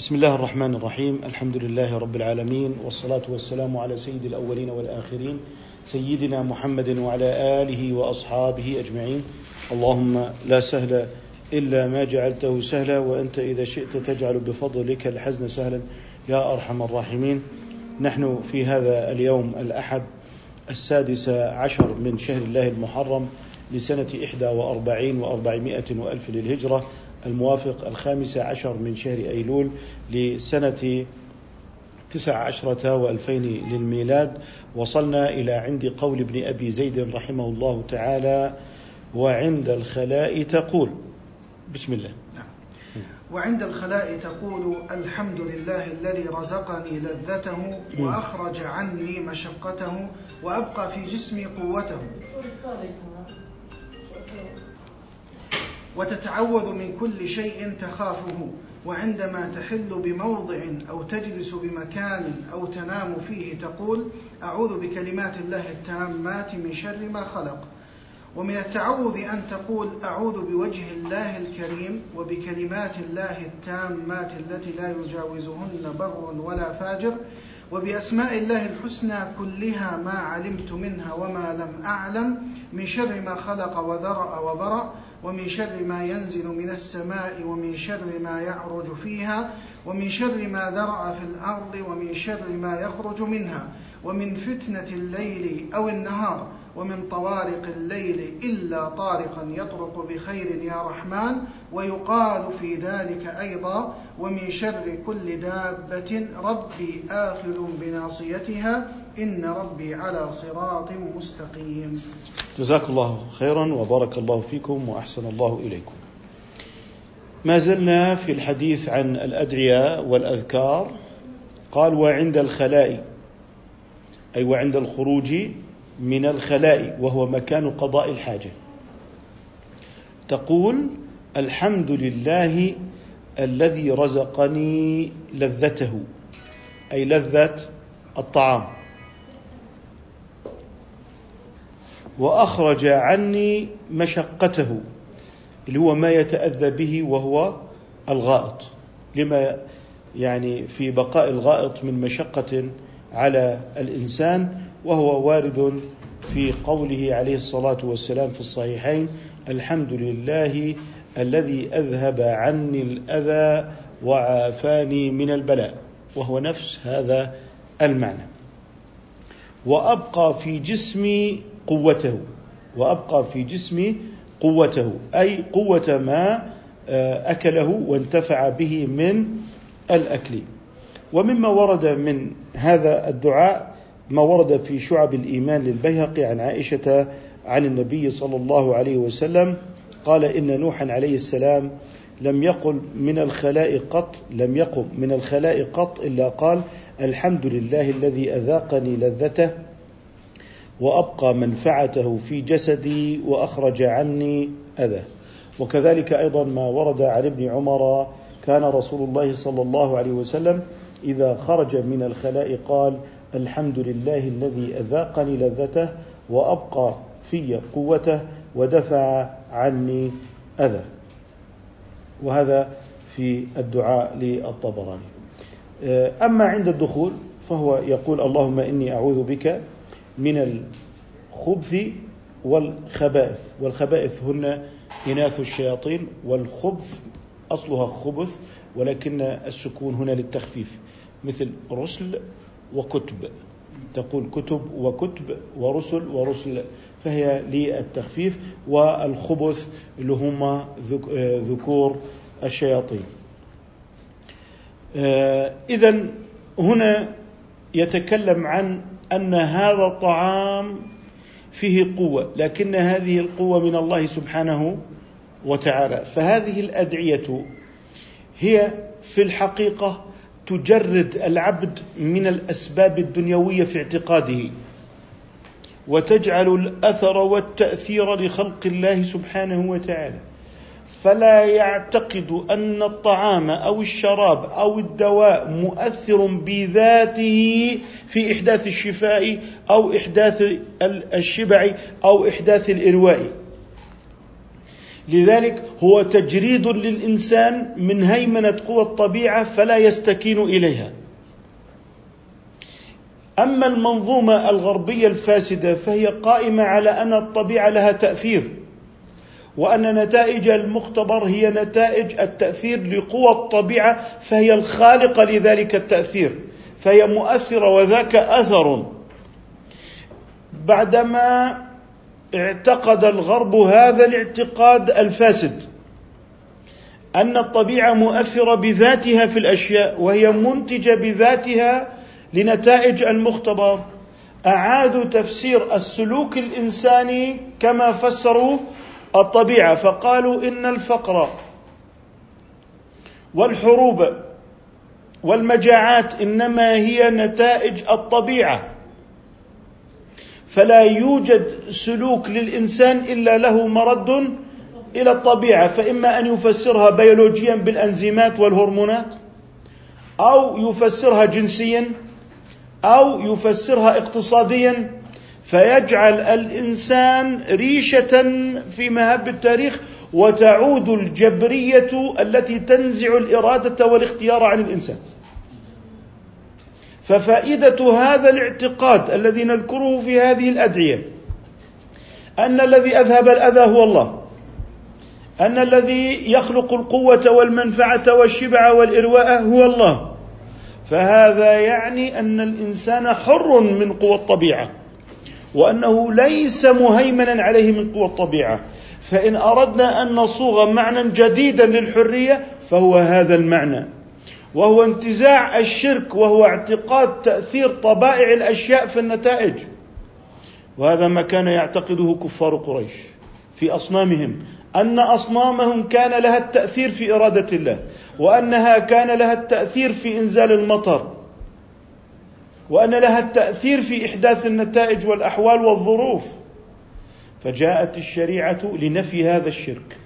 بسم الله الرحمن الرحيم. الحمد لله رب العالمين والصلاة والسلام على سيد الأولين والآخرين سيدنا محمد وعلى آله وأصحابه أجمعين. اللهم لا سهل إلا ما جعلته سهلا وأنت إذا شئت تجعل بفضلك الحزن سهلا. يا أرحم الراحمين. نحن في هذا اليوم الأحد السادس عشر من شهر الله المحرم لسنة إحدى وأربعين وأربعمائة وألف للهجرة. الموافق الخامس عشر من شهر أيلول لسنة تسع عشرة وألفين للميلاد. وصلنا إلى عند قول ابن أبي زيد رحمه الله تعالى وعند الخلاء تقول. بسم الله. وعند الخلاء تقول الحمد لله الذي رزقني لذته وأخرج عني مشقته وأبقى في جسمي قوته. وتتعوذ من كل شيء تخافه وعندما تحل بموضع أو تجلس بمكان أو تنام فيه تقول أعوذ بكلمات الله التامات من شر ما خلق. ومن التعوذ أن تقول أعوذ بوجه الله الكريم وبكلمات الله التامات التي لا يجاوزهن بر ولا فاجر وبأسماء الله الحسنى كلها ما علمت منها وما لم أعلم من شر ما خلق وذرأ وبرأ ومن شر ما ينزل من السماء ومن شر ما يعرج فيها ومن شر ما ذرأ في الأرض ومن شر ما يخرج منها ومن فتنة الليل أو النهار ومن طوارق الليل إلا طارقا يطرق بخير يا رحمن ويقال في ذلك أيضا ومن شر كل دابة ربي آخذ بناصيتها إن ربي على صراط مستقيم. جزاك الله خيرا وبارك الله فيكم وأحسن الله إليكم. ما زلنا في الحديث عن الأدعية والأذكار قال وعند الخلاء أي وعند الخروج من الخلاء وهو مكان قضاء الحاجة. تقول الحمد لله الذي رزقني لذته أي لذة الطعام. وأخرج عني مشقته اللي هو ما يتأذى به وهو الغائط. لما يعني في بقاء الغائط من مشقة على الإنسان وهو وارد في قوله عليه الصلاة والسلام في الصحيحين الحمد لله الذي أذهب عني الأذى وعافاني من البلاء. وهو نفس هذا المعنى. وأبقى في جسمي قوته. وأبقى في جسمي قوته. أي قوة ما آه، أكله وانتفع به من الأكل. ومما ورد من هذا الدعاء ما ورد في شعب الإيمان للبيهقي عن عائشة عن النبي صلى الله عليه وسلم قال إن نوحا عليه السلام لم يقل من الخلاء قط لم يقم من الخلاء قط إلا قال الحمد لله الذي أذاقني لذته وأبقى منفعته في جسدي وأخرج عني أذى. وكذلك أيضا ما ورد عن ابن عمر كان رسول الله صلى الله عليه وسلم إذا خرج من الخلاء قال الحمد لله الذي أذاقني لذته وأبقى في قوته ودفع عني أذى. وهذا في الدعاء للطبراني. أما عند الدخول فهو يقول اللهم إني أعوذ بك من الخبث والخبائث. والخبائث هن إناث الشياطين والخبث أصلها خبث ولكن السكون هنا للتخفيف مثل رسل وكتب. تقول كتب وكتب ورسل ورسل فهي للتخفيف والخبث اللي هم ذكور الشياطين. آه، إذا هنا يتكلم عن أن هذا الطعام فيه قوة لكن هذه القوة من الله سبحانه وتعالى. فهذه الأدعية هي في الحقيقة تجرد العبد من الأسباب الدنيوية في اعتقاده وتجعل الأثر والتأثير لخلق الله سبحانه وتعالى. فلا يعتقد أن الطعام أو الشراب أو الدواء مؤثر بذاته في إحداث الشفاء أو إحداث الشبع أو إحداث الإرواء. لذلك هو تجريد للإنسان من هيمنة قوى الطبيعة فلا يستكين إليها. أما المنظومة الغربية الفاسدة فهي قائمة على أن الطبيعة لها تأثير وأن نتائج المختبر هي نتائج التأثير لقوى الطبيعة فهي الخالقة لذلك التأثير فهي مؤثرة وذاك أثر. بعدما اعتقد الغرب هذا الاعتقاد الفاسد أن الطبيعة مؤثرة بذاتها في الأشياء وهي منتجة بذاتها لنتائج المختبر. اعادوا تفسير السلوك الإنساني كما فسروا الطبيعة فقالوا إن الفقر والحروب والمجاعات إنما هي نتائج الطبيعة. فلا يوجد سلوك للإنسان إلا له مرد إلى الطبيعة فإما أن يفسرها بيولوجيا بالأنزيمات والهرمونات أو يفسرها جنسيا أو يفسرها اقتصاديا فيجعل الإنسان ريشة في مهب التاريخ وتعود الجبرية التي تنزع الإرادة والاختيار عن الإنسان. ففائدة هذا الاعتقاد الذي نذكره في هذه الأدعية أن الذي أذهب الأذى هو الله أن الذي يخلق القوة والمنفعة والشبع والإرواء هو الله. فهذا يعني أن الإنسان حر من قوى الطبيعة وأنه ليس مهيمنا عليه من قوى الطبيعة. فإن أردنا أن نصوغ معنى جديدا للحرية فهو هذا المعنى. وهو انتزاع الشرك وهو اعتقاد تأثير طبائع الأشياء في النتائج. وهذا ما كان يعتقده كفار قريش في أصنامهم أن أصنامهم كان لها التأثير في إرادة الله وأنها كان لها التأثير في إنزال المطر وأن لها التأثير في إحداث النتائج والأحوال والظروف. فجاءت الشريعة لنفي هذا الشرك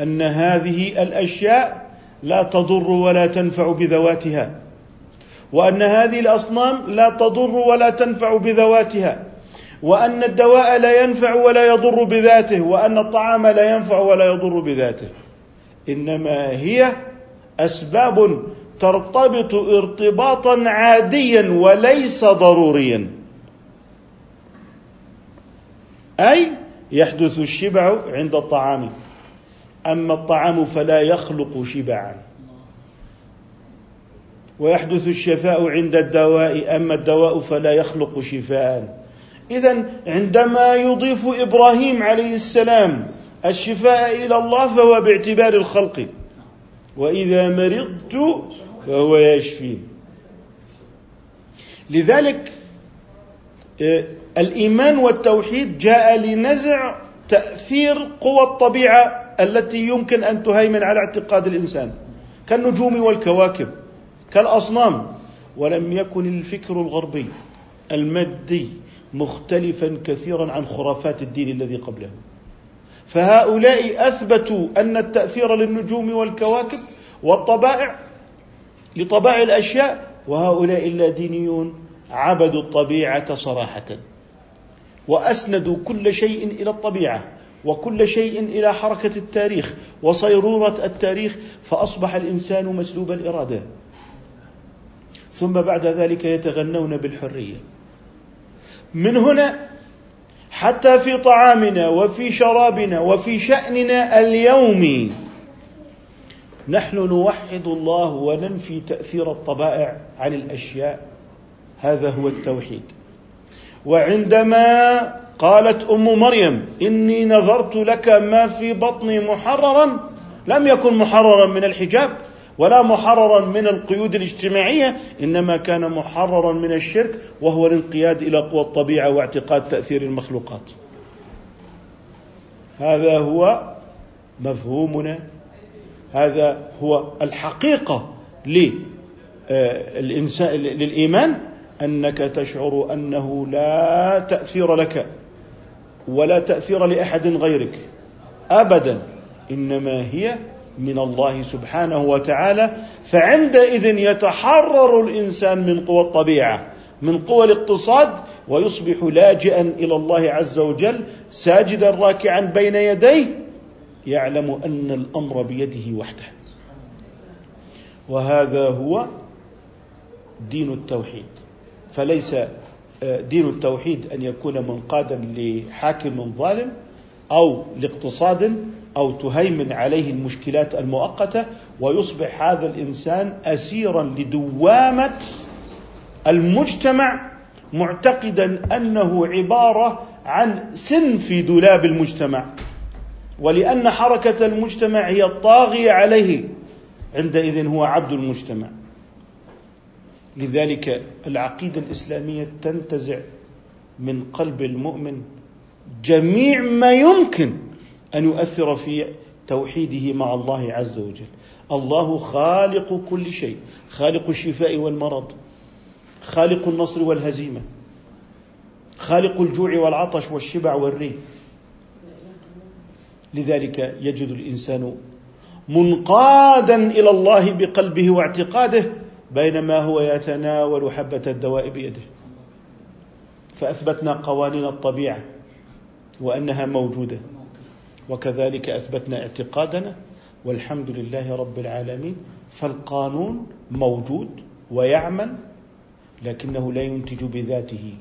أن هذه الأشياء لا تضر ولا تنفع بذواتها. وأن هذه الأصنام لا تضر ولا تنفع بذواتها. وأن الدواء لا ينفع ولا يضر بذاته. وأن الطعام لا ينفع ولا يضر بذاته. إنما هي أسباب ترتبط ارتباطا عاديا وليس ضروريا. أي يحدث الشبع عند الطعام. أما الطعام فلا يخلق شبعا. ويحدث الشفاء عند الدواء أما الدواء فلا يخلق شفاء. اذا عندما يضيف إبراهيم عليه السلام الشفاء إلى الله فهو باعتبار الخلق. وإذا مرضت فهو يشفين لذلك آه، الإيمان والتوحيد جاء لنزع تأثير قوى الطبيعة التي يمكن أن تهيمن على اعتقاد الإنسان كالنجوم والكواكب كالأصنام. ولم يكن الفكر الغربي المادي مختلفا كثيرا عن خرافات الدين الذي قبله. فهؤلاء أثبتوا أن التأثير للنجوم والكواكب والطبائع لطبائع الأشياء وهؤلاء اللادينيون عبدوا الطبيعة صراحة وأسندوا كل شيء إلى الطبيعة. وكل شيء إلى حركة التاريخ وصيرورة التاريخ فأصبح الإنسان مسلوب الإرادة. ثم بعد ذلك يتغنون بالحرية. من هنا حتى في طعامنا وفي شرابنا وفي شأننا اليومي نحن نوحد الله وننفي تأثير الطبائع عن الأشياء. هذا هو التوحيد. وعندما قالت أم مريم إني نذرت لك ما في بطني محررا لم يكن محررا من الحجاب ولا محررا من القيود الاجتماعية إنما كان محررا من الشرك وهو الانقياد إلى قوى الطبيعة واعتقاد تأثير المخلوقات. هذا هو مفهومنا. هذا هو الحقيقة للإنسان للإيمان. أنك تشعر أنه لا تأثير لك ولا تأثير لأحد غيرك. أبدا. إنما هي من الله سبحانه وتعالى. فعندئذ يتحرر الإنسان من قوى الطبيعة من قوى الاقتصاد ويصبح لاجئا إلى الله عز وجل ساجدا راكعا بين يديه يعلم أن الأمر بيده وحده. وهذا هو دين التوحيد. فليس آه، دين التوحيد أن يكون منقادا لحاكم ظالم أو لاقتصاد أو تهيمن عليه المشكلات المؤقتة ويصبح هذا الإنسان اسيرا لدوامة المجتمع معتقدا أنه عبارة عن سن في دولاب المجتمع. ولأن حركة المجتمع هي الطاغية عليه عندئذ هو عبد المجتمع. لذلك العقيدة الإسلامية تنتزع من قلب المؤمن جميع ما يمكن أن يؤثر في توحيده مع الله عز وجل. الله خالق كل شيء خالق الشفاء والمرض خالق النصر والهزيمة خالق الجوع والعطش والشبع والري لذلك يجد الإنسان منقادا إلى الله بقلبه واعتقاده بينما هو يتناول حبة الدواء بيده. فأثبتنا قوانين الطبيعة وأنها موجودة وكذلك أثبتنا اعتقادنا والحمد لله رب العالمين فالقانون موجود ويعمل لكنه لا ينتج بذاته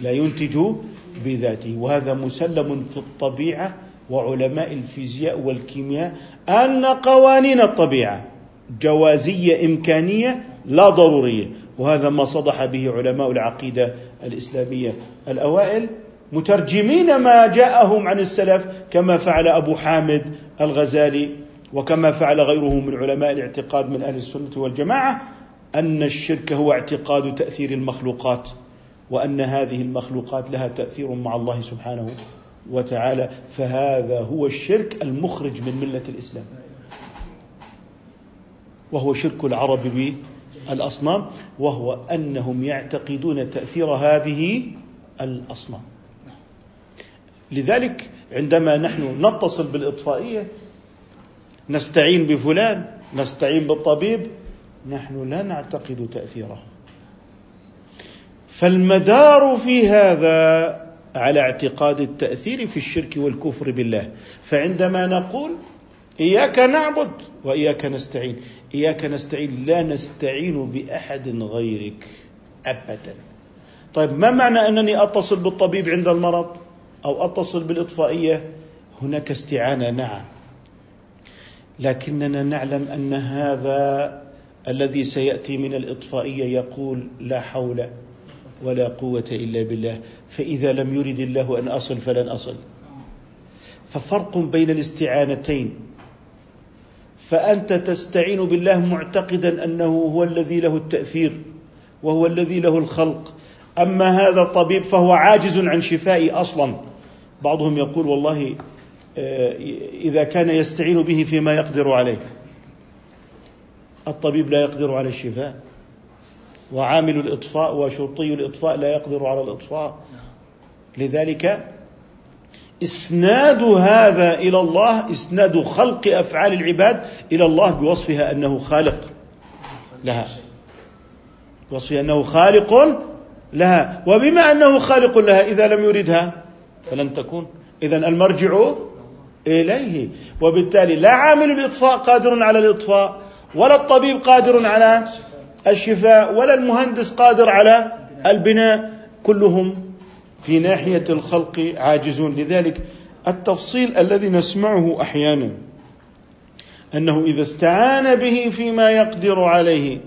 لا ينتج بذاته. وهذا مسلم في الطبيعة وعلماء الفيزياء والكيمياء أن قوانين الطبيعة جوازية إمكانية لا ضرورية وهذا ما صدح به علماء العقيدة الإسلامية الأوائل مترجمين ما جاءهم عن السلف كما فعل أبو حامد الغزالي وكما فعل غيره من علماء الاعتقاد من أهل السنة والجماعة أن الشرك هو اعتقاد تأثير المخلوقات وأن هذه المخلوقات لها تأثير مع الله سبحانه وتعالى فهذا هو الشرك المخرج من ملة الإسلام. وهو شرك العرب بالأصنام وهو أنهم يعتقدون تأثير هذه الأصنام. لذلك عندما نحن نتصل بالإطفائية نستعين بفلان نستعين بالطبيب نحن لا نعتقد تاثيره فالمدار في هذا على اعتقاد التأثير في الشرك والكفر بالله. فعندما نقول إياك نعبد وإياك نستعين. إياك نستعين. لا نستعين بأحد غيرك ابدا. طيب ما معنى أنني أتصل بالطبيب عند المرض أو أتصل بالإطفائية؟ هناك استعانة نعم. لكننا نعلم أن هذا الذي سيأتي من الإطفائية يقول لا حول ولا قوة إلا بالله. فإذا لم يرد الله أن أصل فلن أصل. ففرق بين الاستعانتين. فأنت تستعين بالله معتقدا أنه هو الذي له التأثير وهو الذي له الخلق. أما هذا الطبيب فهو عاجز عن شفائي أصلا. بعضهم يقول والله آه، إذا كان يستعين به فيما يقدر عليه. الطبيب لا يقدر على الشفاء وعامل الإطفاء وشرطي الإطفاء لا يقدر على الإطفاء. لذلك إسناد هذا إلى الله إسناد خلق أفعال العباد إلى الله بوصفها أنه خالق لها. بوصفها أنه خالق لها. وبما أنه خالق لها إذا لم يردها فلن تكون. اذا المرجع إليه. وبالتالي لا عامل الاطفاء قادر على الإطفاء ولا الطبيب قادر على الشفاء ولا المهندس قادر على البناء. كلهم في ناحية الخلق عاجزون. لذلك التفصيل الذي نسمعه أحيانا أنه إذا استعان به فيما يقدر عليه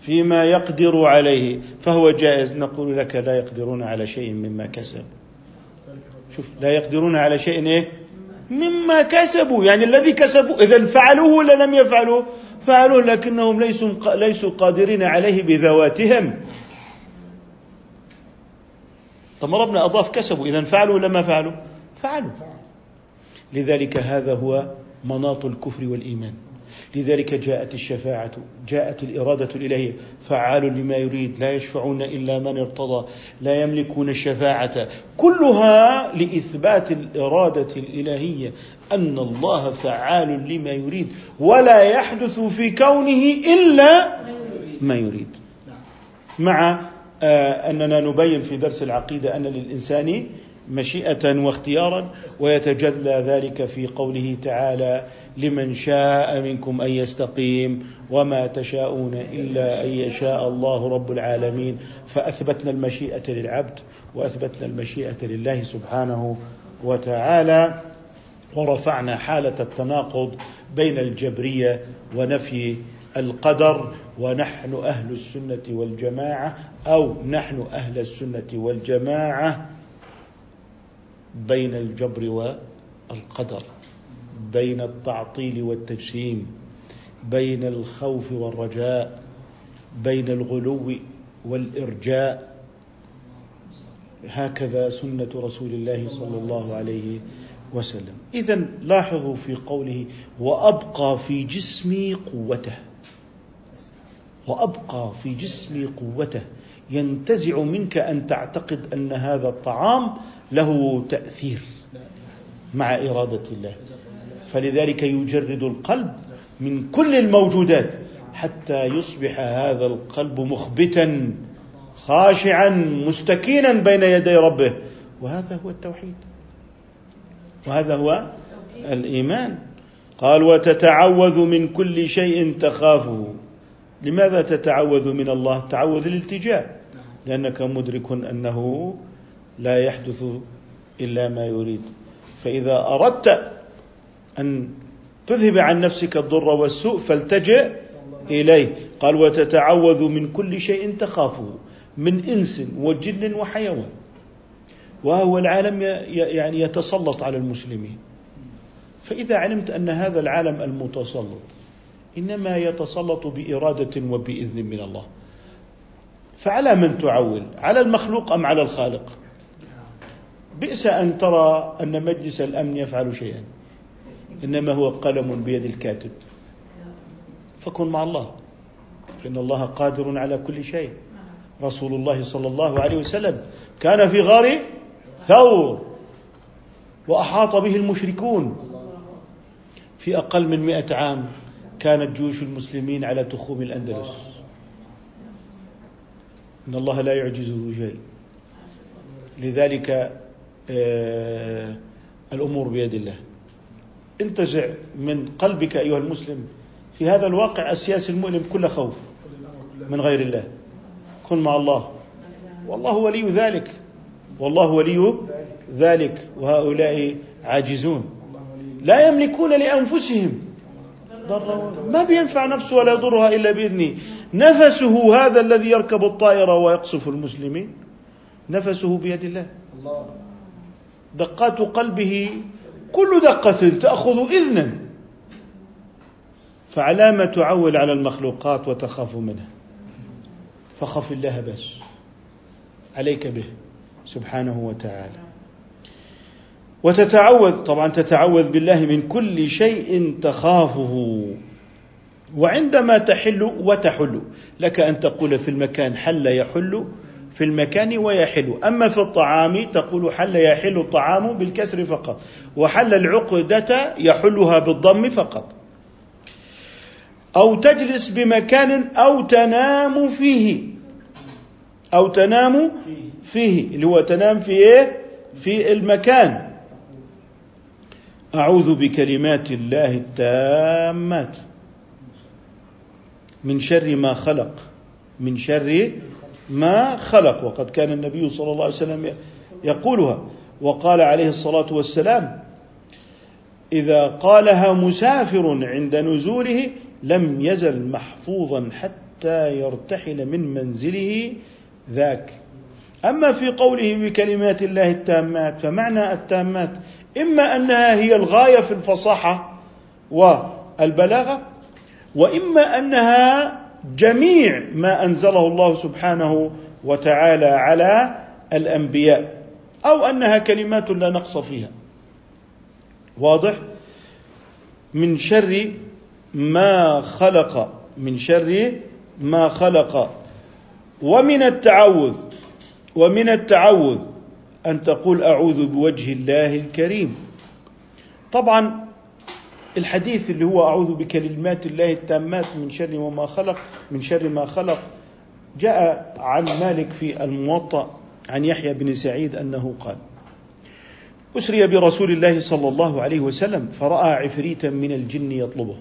فيما يقدر عليه فهو جائز. نقول لك لا يقدرون على شيء مما كسب. شوف لا يقدرون على شيء إيه؟ مما كسبوا. يعني الذي كسبوا إذا فعلوه ولا لم يفعلوا فعلوه لكنهم ليسوا ليسوا قادرين عليه بذواتهم. طب ربنا أضاف كسبوا اذا فعلوا ولا ما فعلوا؟ فعلوا. لذلك هذا هو مناط الكفر والإيمان. لذلك جاءت الشفاعة جاءت الإرادة الإلهية. فعال لما يريد لا يشفعون إلا من ارتضى لا يملكون الشفاعة. كلها لإثبات الإرادة الإلهية أن الله فعال لما يريد ولا يحدث في كونه إلا ما يريد. مع آه، أننا نبين في درس العقيدة أن للإنسان مشيئة واختيارا ويتجلى ذلك في قوله تعالى لمن شاء منكم أن يستقيم وما تشاءون إلا أن يشاء الله رب العالمين. فأثبتنا المشيئة للعبد وأثبتنا المشيئة لله سبحانه وتعالى ورفعنا حالة التناقض بين الجبرية ونفي القدر ونحن أهل السنة والجماعة أو نحن أهل السنة والجماعة بين الجبر والقدر بين التعطيل والتجسيم بين الخوف والرجاء بين الغلو والإرجاء. هكذا سنة رسول الله صلى الله عليه وسلم. اذا لاحظوا في قوله وأبقى في جسمي قوته. وأبقى في جسمي قوته. ينتزع منك أن تعتقد أن هذا الطعام له تأثير مع إرادة الله. فلذلك يجرد القلب من كل الموجودات حتى يصبح هذا القلب مخبتا خاشعا مستكينا بين يدي ربه. وهذا هو التوحيد. وهذا هو الإيمان. قال وتتعوذ من كل شيء تخافه. لماذا تتعوذ من الله؟ تعوذ الالتجاء. لأنك مدرك أنه لا يحدث إلا ما يريد. فإذا أردت أن تذهب عن نفسك الضر والسوء فالتجئ إليه. قال وتتعوذ من كل شيء تخافه من إنس وجن وحيوان. وهو العالم يعني يتسلط على المسلمين. فإذا علمت أن هذا العالم المتسلط إنما يتسلط بإرادة وبإذن من الله. فعلى من تعول؟ على المخلوق أم على الخالق؟ بئس أن ترى أن مجلس الأمن يفعل شيئا. إنما هو قلم بيد الكاتب. فكن مع الله. فإن الله قادر على كل شيء. رسول الله صلى الله عليه وسلم كان في غار ثور وأحاط به المشركون في أقل من مئة عام. كانت جيوش المسلمين على تخوم الأندلس. إن الله لا يعجزه شيء لذلك آه الأمور بيد الله. انتزع من قلبك أيها المسلم في هذا الواقع السياسي المؤلم كل خوف من غير الله. كن مع الله. والله ولي ذلك. والله ولي ذلك. وهؤلاء عاجزون. لا يملكون لأنفسهم ما بينفع نفسه ولا يضرها إلا بإذنه. نفسه هذا الذي يركب الطائرة ويقصف المسلمين. نفسه بيد الله. دقات قلبه كل دقة تأخذ إذنا. فعلامة تعول على المخلوقات وتخاف منها. فخف الله بس. عليك به. سبحانه وتعالى. وتتعوذ طبعا تتعوذ بالله من كل شيء تخافه. وعندما تحل وتحل لك أن تقول في المكان حل يحل في المكان ويحل. أما في الطعام تقول حل يحل الطعام بالكسر فقط. وحل العقدة يحلها بالضم فقط. أو تجلس بمكان أو تنام فيه. أو تنام فيه اللي هو تنام في إيه؟ في المكان. أعوذ بكلمات الله التامات. من شر ما خلق. من شر ما خلق. وقد كان النبي صلى الله عليه وسلم يقولها. وقال عليه الصلاة والسلام إذا قالها مسافر عند نزوله لم يزل محفوظا حتى يرتحل من منزله ذاك. أما في قوله بكلمات الله التامات فمعنى التامات إما أنها هي الغاية في الفصاحة والبلاغة وإما أنها جميع ما أنزله الله سبحانه وتعالى على الأنبياء أو أنها كلمات لا نقص فيها. واضح؟ من شر ما خلق من شر ما خلق. ومن التعوذ ومن التعوذ أن تقول أعوذ بوجه الله الكريم. طبعا الحديث اللي هو أعوذ بكلمات الله التامات من شر وما خلق من شر ما خلق جاء عن مالك في الموطأ عن يحيى بن سعيد أنه قال أسري برسول الله صلى الله عليه وسلم فرأى عفريتا من الجن يطلبه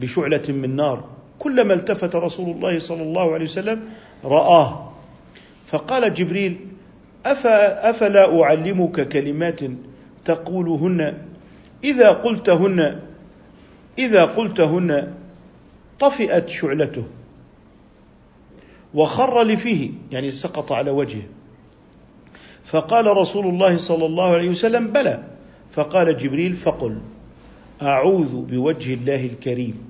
بشعلة من نار. كلما التفت رسول الله صلى الله عليه وسلم رآه. فقال جبريل أفلا أعلمك كلمات تقولهن؟ إذا قلتهن إذا قلتهن طفئت شعلته وخر لفيه يعني سقط على وجهه. فقال رسول الله صلى الله عليه وسلم بلى. فقال جبريل فقل أعوذ بوجه الله الكريم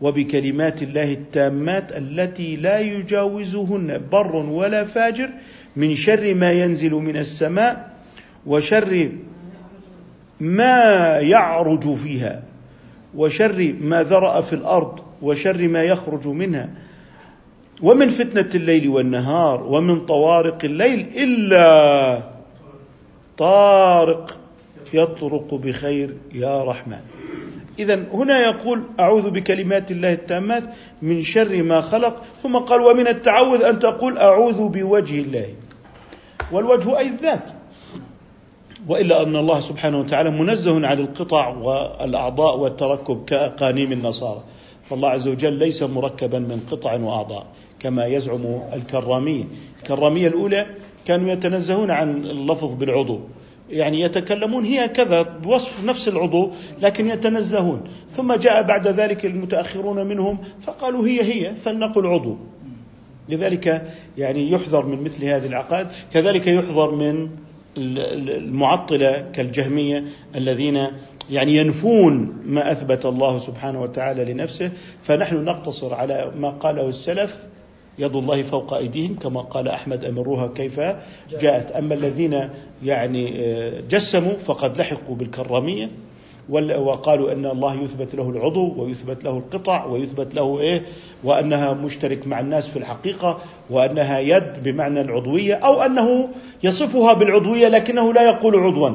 وبكلمات الله التامات التي لا يجاوزهن بر ولا فاجر من شر ما ينزل من السماء وشر ما يعرج فيها وشر ما ذرأ في الأرض وشر ما يخرج منها. ومن فتنة الليل والنهار ومن طوارق الليل إلا طارق يطرق بخير يا رحمن. إذا هنا يقول أعوذ بكلمات الله التامات من شر ما خلق. ثم قال ومن التعوذ أن تقول أعوذ بوجه الله. والوجه أي الذات. وإلا أن الله سبحانه وتعالى منزه عن القطع والأعضاء والتركب كأقانيم النصارى. فالله عز وجل ليس مركبا من قطع وأعضاء كما يزعم الكراميه الكراميه الأولى كانوا يتنزهون عن اللفظ بالعضو. يعني يتكلمون هي كذا بوصف نفس العضو لكن يتنزهون. ثم جاء بعد ذلك المتأخرون منهم فقالوا هي هي فلنقل عضو. لذلك يعني يحذر من مثل هذه العقائد كذلك يحذر من المعطلة كالجهمية الذين يعني ينفون ما أثبت الله سبحانه وتعالى لنفسه. فنحن نقتصر على ما قاله السلف يد الله فوق أيديهم كما قال أحمد أمروها كيف جاءت. أما الذين يعني آه، جسموا فقد لحقوا بالكرامية. وقالوا أن الله يثبت له العضو ويثبت له القطع ويثبت له إيه؟ وأنها مشترك مع الناس في الحقيقة وأنها يد بمعنى العضوية أو أنه يصفها بالعضوية لكنه لا يقول عضوا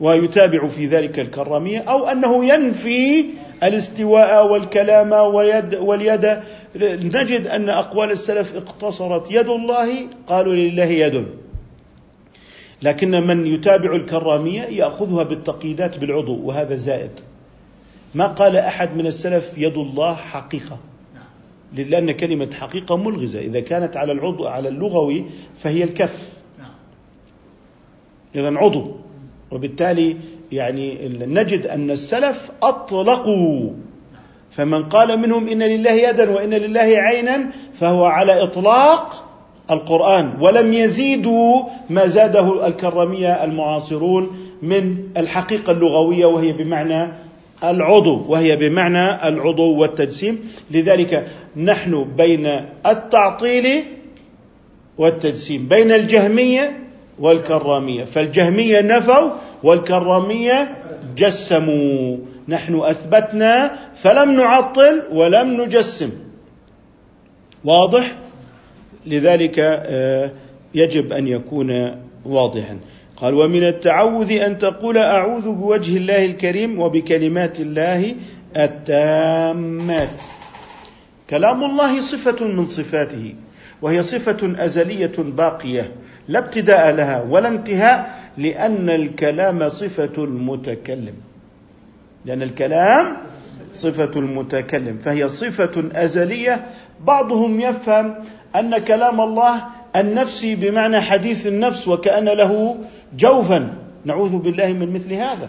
ويتابع في ذلك الكرامية أو أنه ينفي الاستواء والكلام ويد واليد. نجد أن أقوال السلف اقتصرت. يد الله قالوا لله يد. لكن من يتابع الكرامية يأخذها بالتقييدات بالعضو وهذا زائد. ما قال أحد من السلف يد الله حقيقة؟ لأن كلمة حقيقة ملغزة. إذا كانت على العضو على اللغوي فهي الكف. إذا عضو. وبالتالي يعني نجد أن السلف أطلقوا. فمن قال منهم إن لله يدا وإن لله عينا فهو على إطلاق القرآن ولم يزيدوا ما زاده الكرميه المعاصرون من الحقيقة اللغوية وهي بمعنى العضو وهي بمعنى العضو والتجسيم. لذلك نحن بين التعطيل والتجسيم بين الجهمية والكرامية. فالجهمية نفوا والكرامية جسموا. نحن أثبتنا فلم نعطل ولم نجسم. واضح؟ لذلك آه، يجب أن يكون واضحا. قال ومن التعوذ أن تقول أعوذ بوجه الله الكريم وبكلمات الله التامات. كلام الله صفة من صفاته وهي صفة أزلية باقية لا ابتداء لها ولا انتهاء لأن الكلام صفة المتكلم. لأن الكلام صفة المتكلم فهي صفة أزلية بعضهم يفهم أن كلام الله النفسي بمعنى حديث النفس وكأن له جوفا. نعوذ بالله من مثل هذا.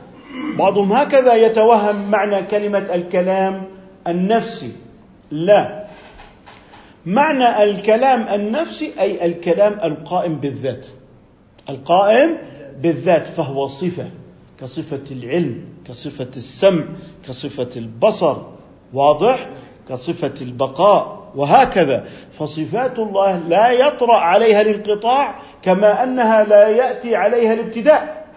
بعضهم هكذا يتوهم معنى كلمة الكلام النفسي لا. معنى الكلام النفسي أي الكلام القائم بالذات. القائم بالذات فهو صفة. كصفة العلم كصفة السمع كصفة البصر. واضح؟ كصفة البقاء. وهكذا. فصفات الله لا يطرأ عليها الانقطاع كما أنها لا يأتي عليها الابتداء.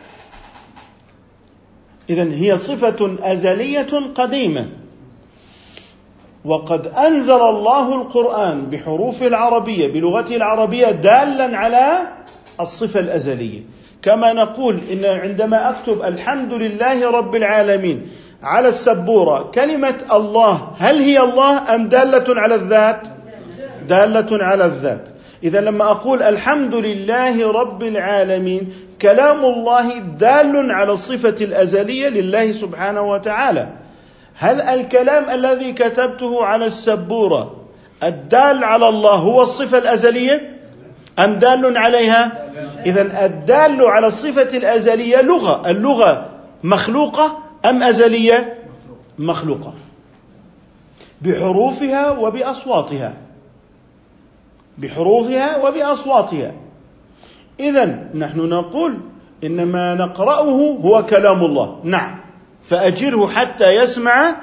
إذا هي صفة أزلية قديمة. وقد أنزل الله القرآن بحروف العربية بلغته العربية دالا على الصفة الأزلية. كما نقول إن عندما أكتب الحمد لله رب العالمين على السبورة. كلمة الله هل هي الله أم دالة على الذات؟ دالة على الذات. إذا لما أقول الحمد لله رب العالمين كلام الله دال على الصفة الأزلية لله سبحانه وتعالى. هل الكلام الذي كتبته على السبورة الدال على الله هو الصفة الأزلية؟ أم دال عليها؟ إذا الدال على الصفة الأزلية لغة. اللغة مخلوقة أم أزلية؟ مخلوقة. بحروفها وبأصواتها. بحروفها وبأصواتها. إذا نحن نقول إن ما نقرأه هو كلام الله. نعم. فأجره حتى يسمع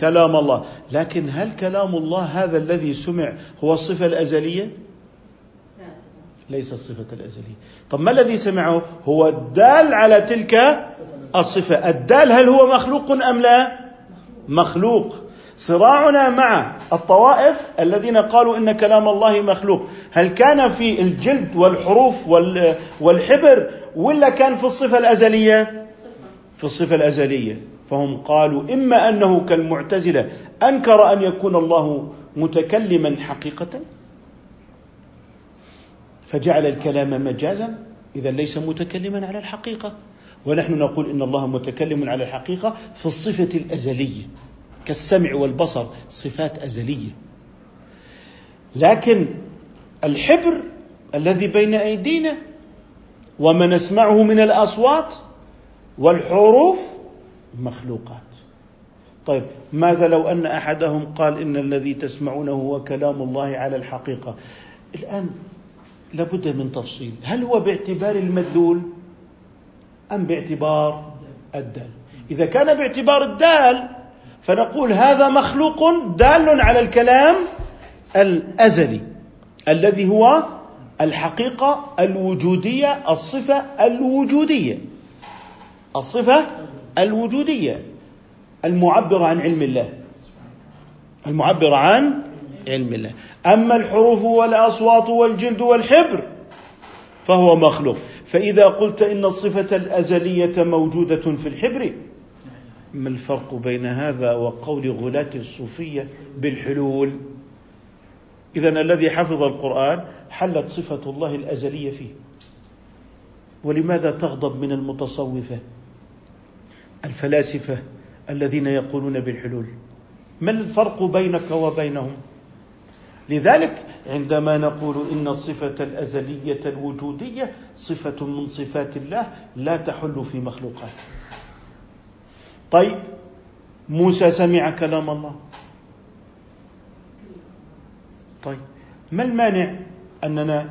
كلام الله. لكن هل كلام الله هذا الذي سمع هو الصفة الأزلية؟ ليس الصفة الأزلية طب ما الذي سمعه؟ هو الدال على تلك الصفة. الدال هل هو مخلوق أم لا؟ مخلوق. صراعنا مع الطوائف الذين قالوا إن كلام الله مخلوق. هل كان في الجلد والحروف والحبر ولا كان في الصفة الأزلية؟ في الصفة الأزلية. فهم قالوا إما أنه كالمعتزلة أنكر أن يكون الله متكلما حقيقة فجعل الكلام مجازا. اذا ليس متكلما على الحقيقة. ونحن نقول إن الله متكلم على الحقيقة في الصفة الأزلية. كالسمع والبصر صفات أزلية. لكن الحبر الذي بين أيدينا وما نسمعه من الأصوات والحروف مخلوقات. طيب ماذا لو أن أحدهم قال إن الذي تسمعونه هو كلام الله على الحقيقة؟ الآن لابد من تفصيل. هل هو باعتبار المدلول أم باعتبار الدال؟ إذا كان باعتبار الدال فنقول هذا مخلوق دال على الكلام الأزلي الذي هو الحقيقة الوجودية الصفة الوجودية. الصفة الوجودية. المعبره عن علم الله. المعبره عن علم الله. أما الحروف والأصوات والجلد والحبر فهو مخلوق. فإذا قلت إن الصفة الأزلية موجودة في الحبر ما الفرق بين هذا وقول غلاة الصوفية بالحلول؟ إذا الذي حفظ القرآن حلت صفة الله الأزلية فيه. ولماذا تغضب من المتصوفة؟ الفلاسفة الذين يقولون بالحلول. ما الفرق بينك وبينهم؟ لذلك عندما نقول إن الصفه الأزلية الوجودية صفة من صفات الله لا تحل في مخلوقاته طيب موسى سمع كلام الله. طيب ما المانع أننا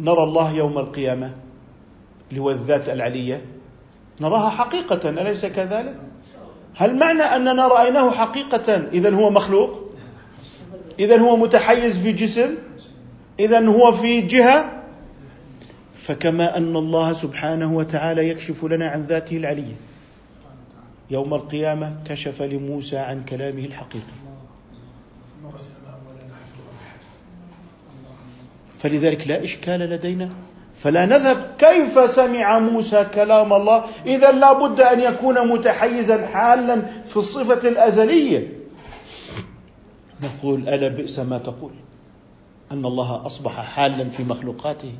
نرى الله يوم القيامة الذات العلية؟ نراها حقيقة أليس كذلك؟ هل معنى أننا رأيناه حقيقة اذا هو مخلوق؟ اذا هو متحيز في جسم اذا هو في جهة فكما أن الله سبحانه وتعالى يكشف لنا عن ذاته العلية. يوم القيامة كشف لموسى عن كلامه الحقيقي. فلذلك لا إشكال لدينا. فلا نذهب. كيف سمع موسى كلام الله؟ إذا لا بد أن يكون متحيزا حالا في الصفة الأزلية. نقول ألا بئس ما تقول أن الله أصبح حالا في مخلوقاته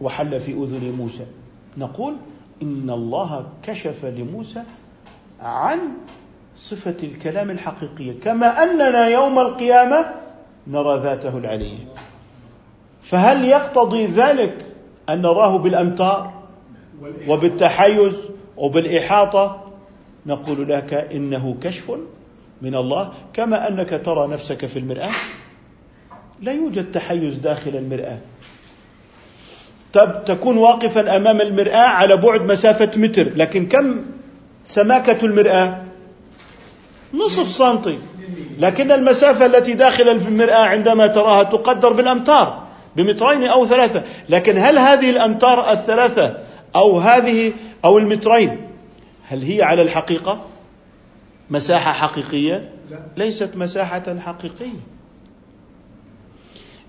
وحل في أذن موسى. نقول إن الله كشف لموسى عن صفة الكلام الحقيقية كما أننا يوم القيامة نرى ذاته العلية. فهل يقتضي ذلك أن نراه بالأمتار وبالتحيز وبالإحاطة؟ نقول لك إنه كشف من الله كما أنك ترى نفسك في المرآة. لا يوجد تحيز داخل المرآة. تكون واقفا أمام المرآة على بعد مسافة متر لكن كم سماكة المرآة؟ نصف سنتي. لكن المسافة التي داخل المرآة عندما تراها تقدر بالأمتار بمترين أو ثلاثة. لكن هل هذه الأمتار الثلاثة أو هذه أو المترين هل هي على الحقيقة؟ مساحة حقيقية؟ ليست مساحة حقيقية.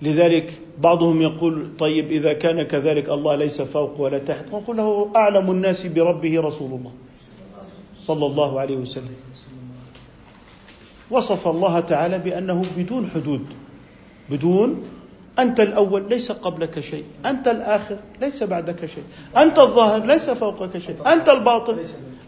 لذلك بعضهم يقول طيب إذا كان كذلك الله ليس فوق ولا تحت نقول له أعلم الناس بربه رسول الله صلى الله عليه وسلم. وصف الله تعالى بأنه بدون حدود بدون أنت الأول ليس قبلك شيء أنت الآخر ليس بعدك شيء أنت الظاهر ليس فوقك شيء أنت الباطن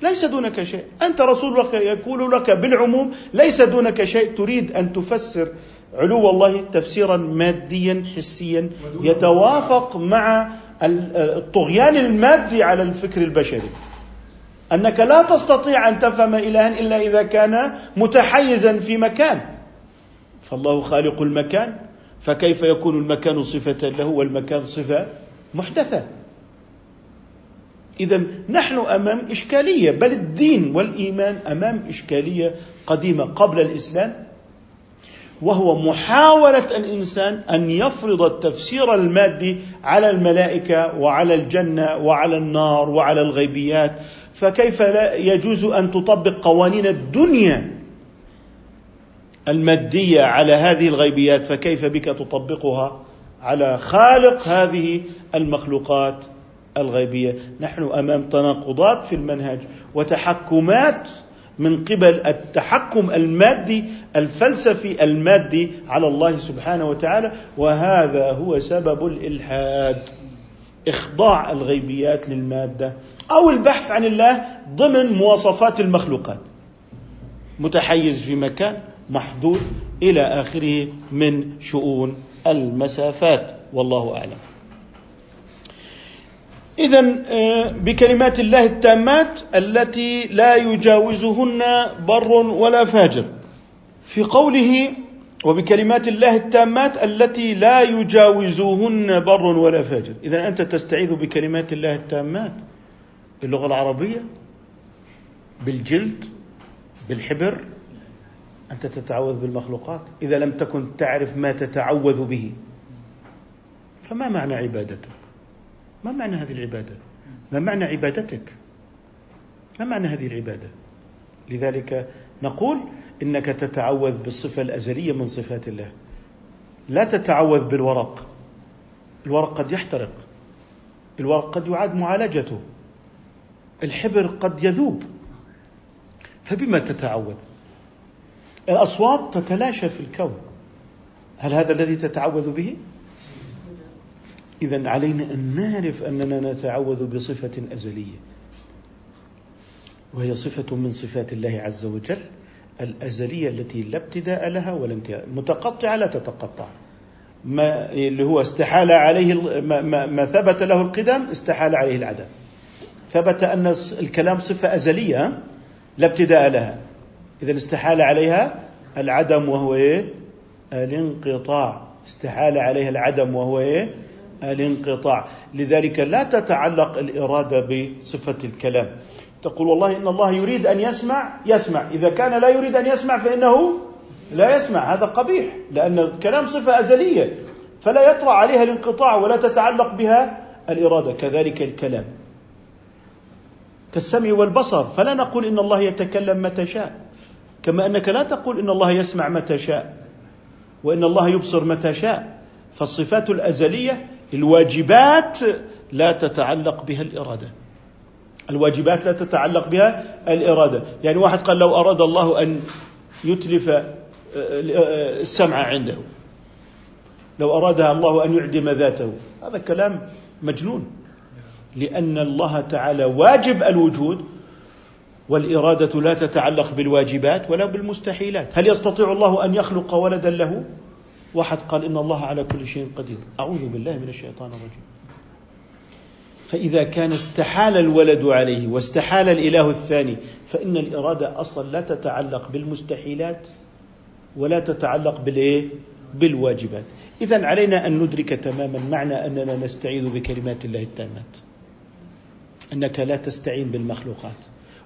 ليس دونك شيء. أنت رسول الله يقول لك بالعموم ليس دونك شيء. تريد أن تفسر علو الله تفسيرا ماديا حسيا. يتوافق مع الطغيان المادي على الفكر البشري. أنك لا تستطيع أن تفهم الها إلا إذا كان متحيزا في مكان. فالله خالق المكان فكيف يكون المكان صفة له والمكان صفة محدثة؟ اذا نحن أمام إشكالية بل الدين والإيمان أمام إشكالية قديمة قبل الإسلام وهو محاولة الإنسان أن يفرض التفسير المادي على الملائكة وعلى الجنة وعلى النار وعلى الغيبيات. فكيف لا يجوز أن تطبق قوانين الدنيا المادية على هذه الغيبيات؟ فكيف بك تطبقها على خالق هذه المخلوقات؟ الغيبية. نحن أمام تناقضات في المنهج وتحكمات من قبل التحكم المادي الفلسفي المادي على الله سبحانه وتعالى وهذا هو سبب الإلحاد إخضاع الغيبيات للمادة أو البحث عن الله ضمن مواصفات المخلوقات. متحيز في مكان محدود إلى آخره من شؤون المسافات والله أعلم. إذا آه، بكلمات الله التامات التي لا يجاوزهن بر ولا فاجر. في قوله وبكلمات الله التامات التي لا يجاوزهن بر ولا فاجر. إذا أنت تستعيذ بكلمات الله التامات باللغة العربية بالجلد بالحبر. أنت تتعوذ بالمخلوقات. إذا لم تكن تعرف ما تتعوذ به فما معنى عبادتك ما معنى هذه العبادة؟ ما معنى عبادتك؟ ما معنى هذه العبادة؟ لذلك نقول إنك تتعوذ بالصفة الأزلية من صفات الله. لا تتعوذ بالورق. الورق قد يحترق. الورق قد يعاد معالجته. الحبر قد يذوب. فبما تتعوذ؟ الأصوات تتلاشى في الكون. هل هذا الذي تتعوذ به؟ إذا علينا أن نعرف أننا نتعوذ بصفة أزلية وهي صفة من صفات الله عز وجل الأزلية التي لا ابتداء لها ولا انتهاء متقطعة لا تتقطع ما اللي هو استحال عليه ما, ما, ما ثبت له القدم استحال عليه العدم ثبت أن الكلام صفة أزلية لا ابتداء لها إذا استحال عليها العدم وهو إيه؟ الانقطاع استحال عليها العدم وهو إيه؟ الانقطاع. لذلك لا تتعلق الإرادة بصفة الكلام. تقول والله إن الله يريد أن يسمع يسمع. إذا كان لا يريد أن يسمع فإنه لا يسمع. هذا قبيح لأن الكلام صفة أزلية. فلا يطرأ عليها الانقطاع ولا تتعلق بها الإرادة. كذلك الكلام. كالسمع والبصر. فلا نقول إن الله يتكلم متى شاء. كما أنك لا تقول إن الله يسمع متى شاء. وإن الله يبصر متى شاء. فالصفات الأزلية الواجبات لا تتعلق بها الإرادة. الواجبات لا تتعلق بها الإرادة. يعني واحد قال لو أراد الله أن يتلف آه، آه، السمع عنده. لو أرادها الله أن يعدم ذاته. هذا كلام مجنون. لأن الله تعالى واجب الوجود والإرادة لا تتعلق بالواجبات ولا بالمستحيلات. هل يستطيع الله أن يخلق ولدا له؟ واحد قال إن الله على كل شيء قدير. أعوذ بالله من الشيطان الرجيم. فإذا كان استحال الولد عليه واستحال الإله الثاني فإن الإرادة أصلا لا تتعلق بالمستحيلات ولا تتعلق بالإيه؟ بالواجبات. إذا علينا أن ندرك تماما معنى أننا نستعيذ بكلمات الله التامات. أنك لا تستعين بالمخلوقات.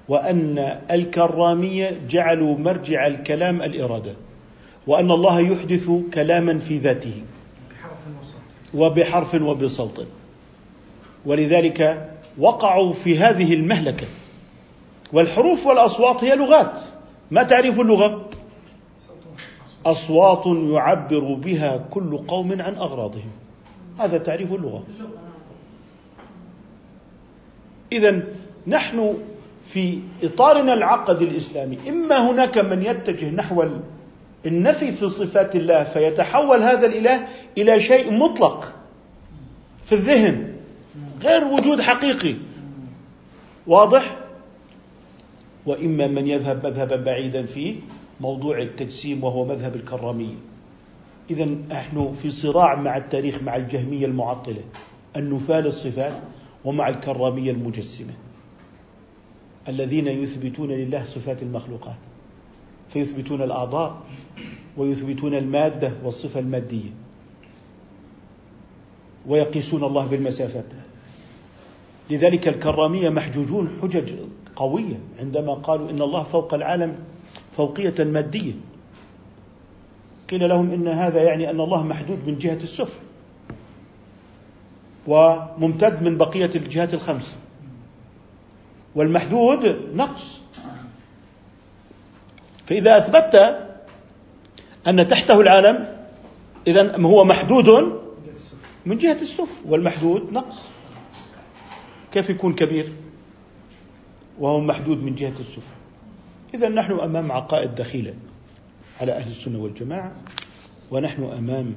وأن الكرامية جعلوا مرجع الكلام الإرادة. وأن الله يحدث كلاما في ذاته. وبحرف وبصوت. ولذلك وقعوا في هذه المهلكة. والحروف والأصوات هي لغات. ما تعريف اللغة؟ أصوات يعبر بها كل قوم عن أغراضهم. هذا تعريف اللغة. إذا نحن في إطارنا العقدي الإسلامي إما هناك من يتجه نحو النفي في صفات الله فيتحول هذا الإله إلى شيء مطلق في الذهن غير وجود حقيقي. واضح؟ وإما من يذهب مذهبا بعيدا في موضوع التجسيم وهو مذهب الكراميه اذا نحن في صراع مع التاريخ مع الجهمية المعطلة النفاة للصفات ومع الكرامية المجسمة الذين يثبتون لله صفات المخلوقات. فيثبتون الأعضاء ويثبتون المادة والصفة المادية. ويقيسون الله بالمسافات. لذلك الكرامية محجوجون حجج قوية عندما قالوا إن الله فوق العالم فوقية مادية. قيل لهم إن هذا يعني أن الله محدود من جهة السفل وممتد من بقية الجهات الخمس. والمحدود نقص. فإذا أثبتت أن تحته العالم إذا هو محدود من جهة السفل والمحدود نقص. كيف يكون كبير؟ وهو محدود من جهة السفل إذا نحن أمام عقائد دخيلة على أهل السنة والجماعة ونحن أمام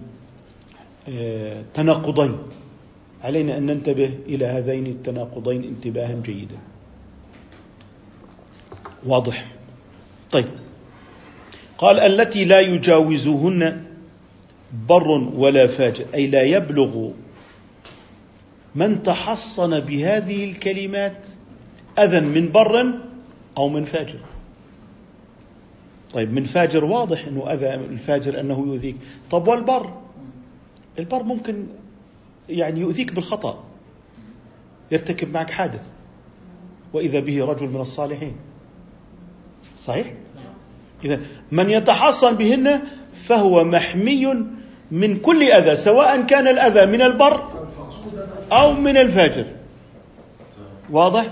آه، تناقضين. علينا أن ننتبه إلى هذين التناقضين انتباها جيدا. واضح؟ طيب. قال التي لا يجاوزهن بر ولا فاجر أي لا يبلغ من تحصن بهذه الكلمات أذى من بر أو من فاجر. طيب من فاجر واضح إنه أذى الفاجر أنه يؤذيك. طب والبر؟ البر ممكن يعني يؤذيك بالخطأ يرتكب معك حادث وإذا به رجل من الصالحين. صحيح؟ إذا من يتحصن بهن فهو محمي من كل أذى سواء كان الأذى من البر أو من الفاجر. واضح؟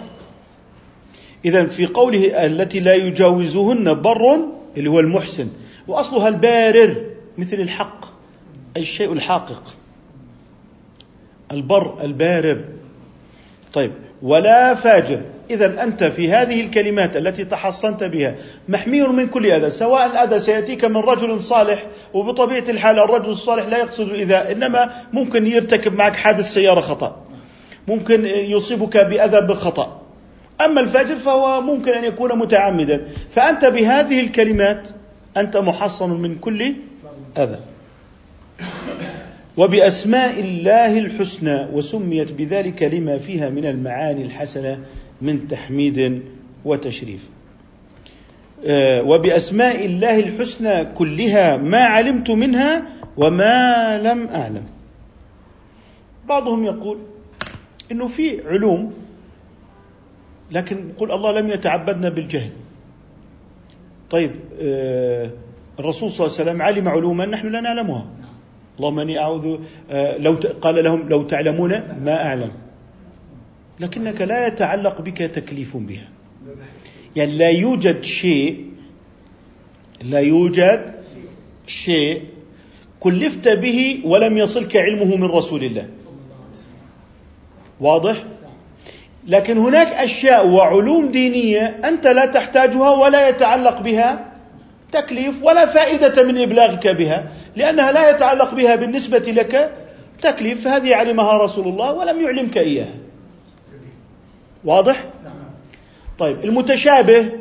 إذا في قوله التي لا يجاوزهن بر اللي هو المحسن وأصلها البارر مثل الحق أي الشيء الحاقق. البر البارر. طيب ولا فاجر. إذا أنت في هذه الكلمات التي تحصنت بها محمي من كل أذى سواء الأذى سيأتيك من رجل صالح وبطبيعة الحال الرجل الصالح لا يقصد الإيذاء إنما ممكن يرتكب معك حادث سيارة خطأ ممكن يصيبك بأذى بالخطأ. أما الفاجر فهو ممكن أن يكون متعمدا. فأنت بهذه الكلمات أنت محصن من كل أذى. وبأسماء الله الحسنى وسميت بذلك لما فيها من المعاني الحسنة من تحميد وتشريف. آه، وبأسماء الله الحسنى كلها ما علمت منها وما لم أعلم. بعضهم يقول إنه في علوم لكن يقول الله لم يتعبدنا بالجهل. طيب آه، الرسول صلى الله عليه وسلم علم علوما نحن لا نعلمها. اللهم إني أعوذ آه، لو قال لهم لو تعلمون ما أعلم. لكنك لا يتعلق بك تكليف بها. يعني لا يوجد شيء لا يوجد شيء كلفت به ولم يصلك علمه من رسول الله. واضح؟ لكن هناك أشياء وعلوم دينية أنت لا تحتاجها ولا يتعلق بها تكليف ولا فائدة من إبلاغك بها لأنها لا يتعلق بها بالنسبة لك تكليف فهذه علمها رسول الله ولم يعلمك إياها. واضح؟ طيب المتشابه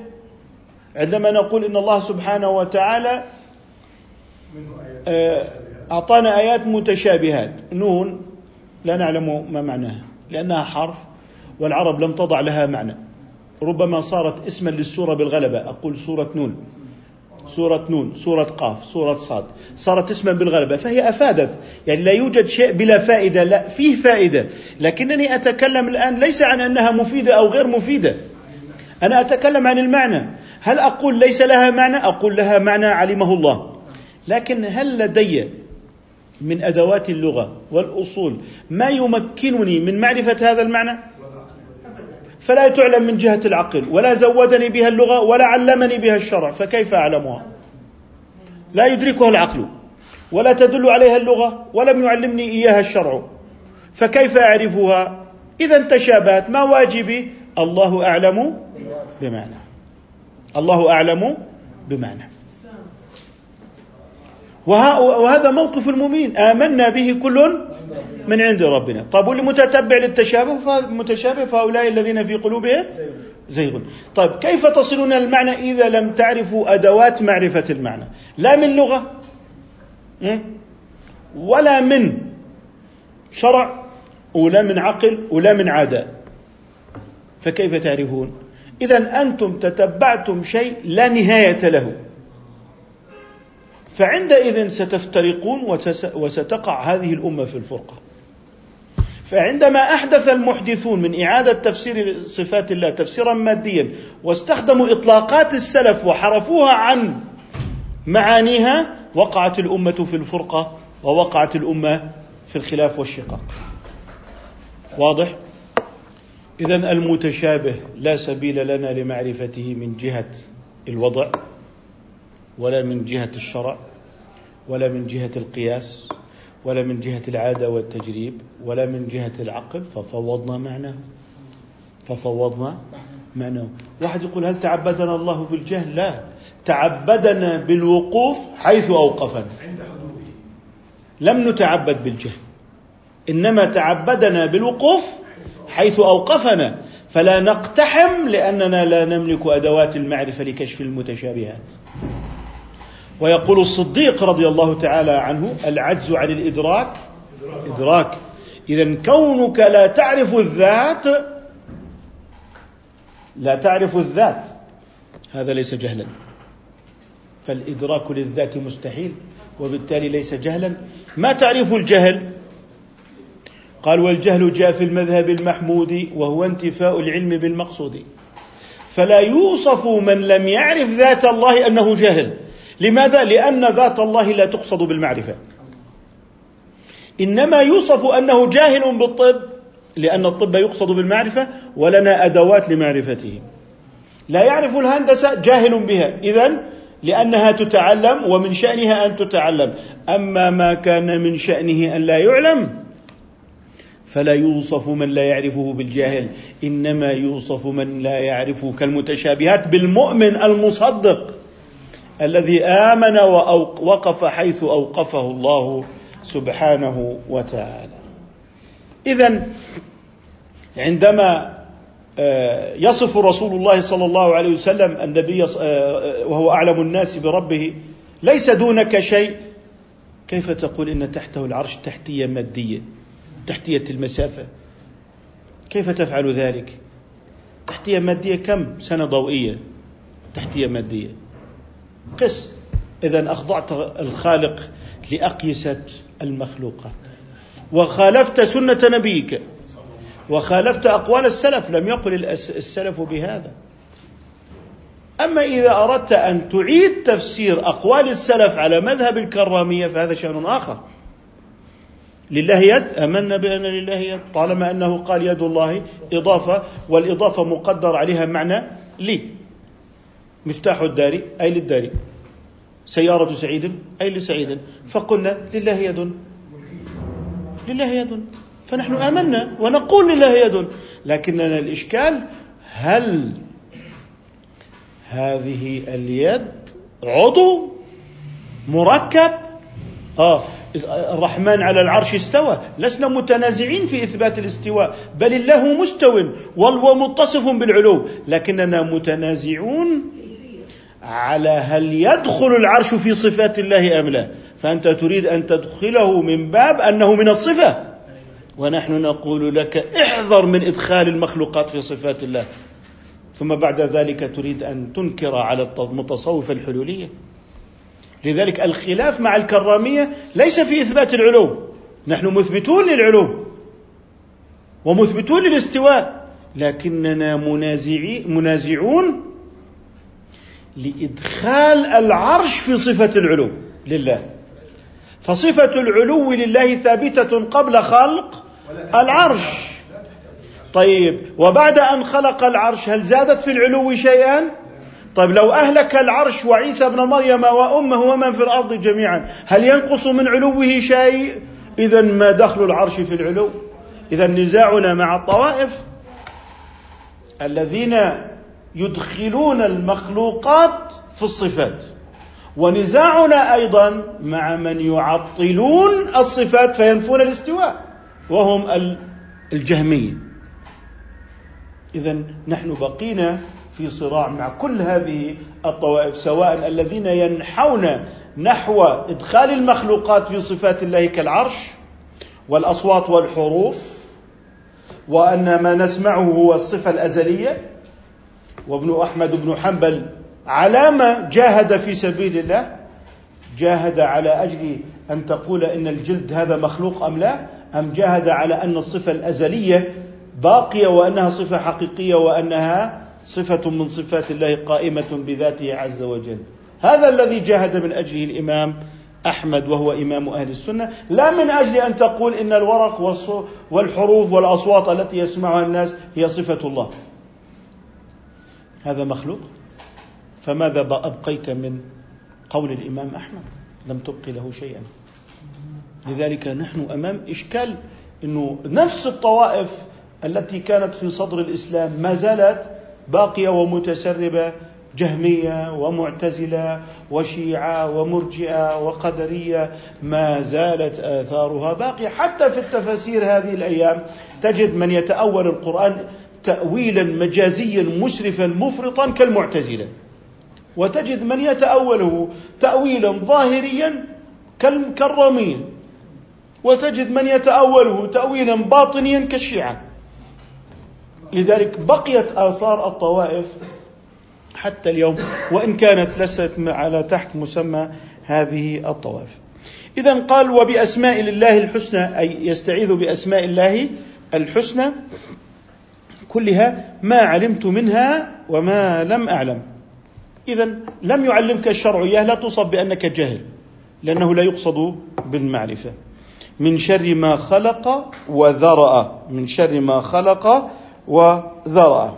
عندما نقول إن الله سبحانه وتعالى آه، أعطانا آيات متشابهات. نون لا نعلم ما معناها لأنها حرف والعرب لم تضع لها معنى. ربما صارت اسما للسورة بالغلبة. أقول سورة نون. سورة نون سورة قاف سورة صاد. صارت اسما بالغلبة فهي أفادت. يعني لا يوجد شيء بلا فائدة لا فيه فائدة. لكنني أتكلم الآن ليس عن أنها مفيدة أو غير مفيدة. أنا أتكلم عن المعنى. هل أقول ليس لها معنى؟ أقول لها معنى علمه الله. لكن هل لدي من أدوات اللغة والأصول ما يمكنني من معرفة هذا المعنى؟ فلا تعلم من جهة العقل ولا زودني بها اللغة ولا علمني بها الشرع فكيف أعلمها؟ لا يدركها العقل ولا تدل عليها اللغة ولم يعلمني إياها الشرع فكيف أعرفها؟ إذا تشابهت ما واجبي؟ الله أعلم بمعنى الله أعلم بمعنى. وهذا موقف المؤمنين آمنا به كل من عند ربنا. طيب واللي متتبع للتشابه متشابه فهؤلاء الذين في قلوبهم زيغ طيب كيف تصلون المعنى إذا لم تعرفوا أدوات معرفة المعنى؟ لا من لغة ولا من شرع ولا من عقل ولا من عادة. فكيف تعرفون؟ إذا أنتم تتبعتم شيء لا نهاية له. فعندئذ ستفترقون وستقع هذه الأمة في الفرقة. فعندما أحدث المحدثون من إعادة تفسير صفات الله تفسيرا ماديا واستخدموا إطلاقات السلف وحرفوها عن معانيها وقعت الأمة في الفرقة ووقعت الأمة في الخلاف والشقاق واضح؟ إذا المتشابه لا سبيل لنا لمعرفته من جهة الوضع ولا من جهة الشرع ولا من جهة القياس ولا من جهة العادة والتجريب ولا من جهة العقل ففوضنا معناه. ففوضنا معناه. واحد يقول هل تعبدنا الله بالجهل؟ لا. تعبدنا بالوقوف حيث أوقفنا. لم نتعبد بالجهل. إنما تعبدنا بالوقوف حيث أوقفنا. فلا نقتحم لأننا لا نملك أدوات المعرفة لكشف المتشابهات. ويقول الصديق رضي الله تعالى عنه العجز عن الإدراك إدراك. إذا كونك لا تعرف الذات لا تعرف الذات. هذا ليس جهلا. فالإدراك للذات مستحيل وبالتالي ليس جهلا. ما تعرف الجهل؟ قال والجهل جاء في المذهب المحمود وهو انتفاء العلم بالمقصود. فلا يوصف من لم يعرف ذات الله أنه جاهل لماذا؟ لأن ذات الله لا تقصد بالمعرفة. إنما يوصف أنه جاهل بالطب لأن الطب يقصد بالمعرفة ولنا أدوات لمعرفته. لا يعرف الهندسة جاهل بها. اذا لأنها تتعلم ومن شأنها أن تتعلم. أما ما كان من شأنه أن لا يعلم فلا يوصف من لا يعرفه بالجاهل. إنما يوصف من لا يعرفه كالمتشابهات بالمؤمن المصدق. الذي آمن ووقف حيث أوقفه الله سبحانه وتعالى. اذا عندما آه، يصف رسول الله صلى الله عليه وسلم النبي آه، وهو أعلم الناس بربه ليس دونك شيء. كيف تقول إن تحته العرش تحتية مادية تحتية المسافة؟ كيف تفعل ذلك؟ تحتية مادية كم؟ سنة ضوئية. تحتية مادية. قس. إذا أخضعت الخالق لأقيسة المخلوقات. وخالفت سنة نبيك. وخالفت أقوال السلف. لم يقل السلف بهذا. أما إذا أردت أن تعيد تفسير أقوال السلف على مذهب الكرامية فهذا شأن آخر. لله يد آمنا بأن لله يد. طالما أنه قال يد الله إضافة والإضافة مقدر عليها معنى لي. مفتاح الدار أي للدار سيارة سعيد أي لسعيد؟ فقلنا لله يد. لله يد. فنحن آمنا ونقول لله يد. لكننا الإشكال هل هذه اليد عضو مركب؟ آه الرحمن على العرش استوى. لسنا متنازعين في إثبات الاستواء بل الله مستو ومتصف بالعلو. لكننا متنازعون على هل يدخل العرش في صفات الله أم لا؟ فأنت تريد أن تدخله من باب أنه من الصفة. ونحن نقول لك احذر من إدخال المخلوقات في صفات الله. ثم بعد ذلك تريد أن تنكر على المتصوف الحلولية. لذلك الخلاف مع الكرامية ليس في إثبات العلو. نحن مثبتون للعلو. ومثبتون للاستواء. لكننا منازعون لإدخال العرش في صفة العلو لله. فصفة العلو لله ثابتة قبل خلق العرش. طيب وبعد أن خلق العرش هل زادت في العلو شيئا؟ طيب لو أهلك العرش وعيسى ابن مريم وأمه ومن في الأرض جميعا هل ينقص من علوه شيء؟ إذا ما دخل العرش في العلو. إذا نزاعنا مع الطوائف الذين يدخلون المخلوقات في الصفات. ونزاعنا أيضا مع من يعطلون الصفات فينفون الاستواء وهم الجهمية. اذا نحن بقينا في صراع مع كل هذه الطوائف سواء الذين ينحون نحو إدخال المخلوقات في صفات الله كالعرش والأصوات والحروف وأن ما نسمعه هو الصفة الأزلية. وابن أحمد بن حنبل علامة جاهد في سبيل الله جاهد على أجل أن تقول إن الجلد هذا مخلوق أم لا أم جاهد على أن الصفة الأزلية باقية وأنها صفة حقيقية وأنها صفة من صفات الله قائمة بذاته عز وجل. هذا الذي جاهد من أجله الإمام أحمد وهو إمام أهل السنة. لا من أجل أن تقول إن الورق والحروف والأصوات التي يسمعها الناس هي صفة الله. هذا مخلوق؟ فماذا أبقيت من قول الإمام أحمد؟ لم تبق له شيئا. لذلك نحن أمام إشكال أنه نفس الطوائف التي كانت في صدر الإسلام ما زالت باقية ومتسربة جهمية ومعتزلة وشيعة ومرجئة وقدرية ما زالت آثارها باقية. حتى في التفاسير هذه الأيام تجد من يتأول القرآن تأويلا مجازيا مسرفا مفرطا كالمعتزلة. وتجد من يتأوله تأويلا ظاهريا كالرامية وتجد من يتأوله تأويلا باطنيا كالشيعة. لذلك بقيت آثار الطوائف حتى اليوم وإن كانت لست على تحت مسمى هذه الطوائف. إذا قال وبأسماء الله الحسنى أي يستعيذ بأسماء الله الحسنى. كلها ما علمت منها وما لم أعلم. إذا لم يعلمك الشرع إياه لا تصب بأنك جاهل لأنه لا يقصد بالمعرفة. من شر ما خلق وذرأ من شر ما خلق وذرأ.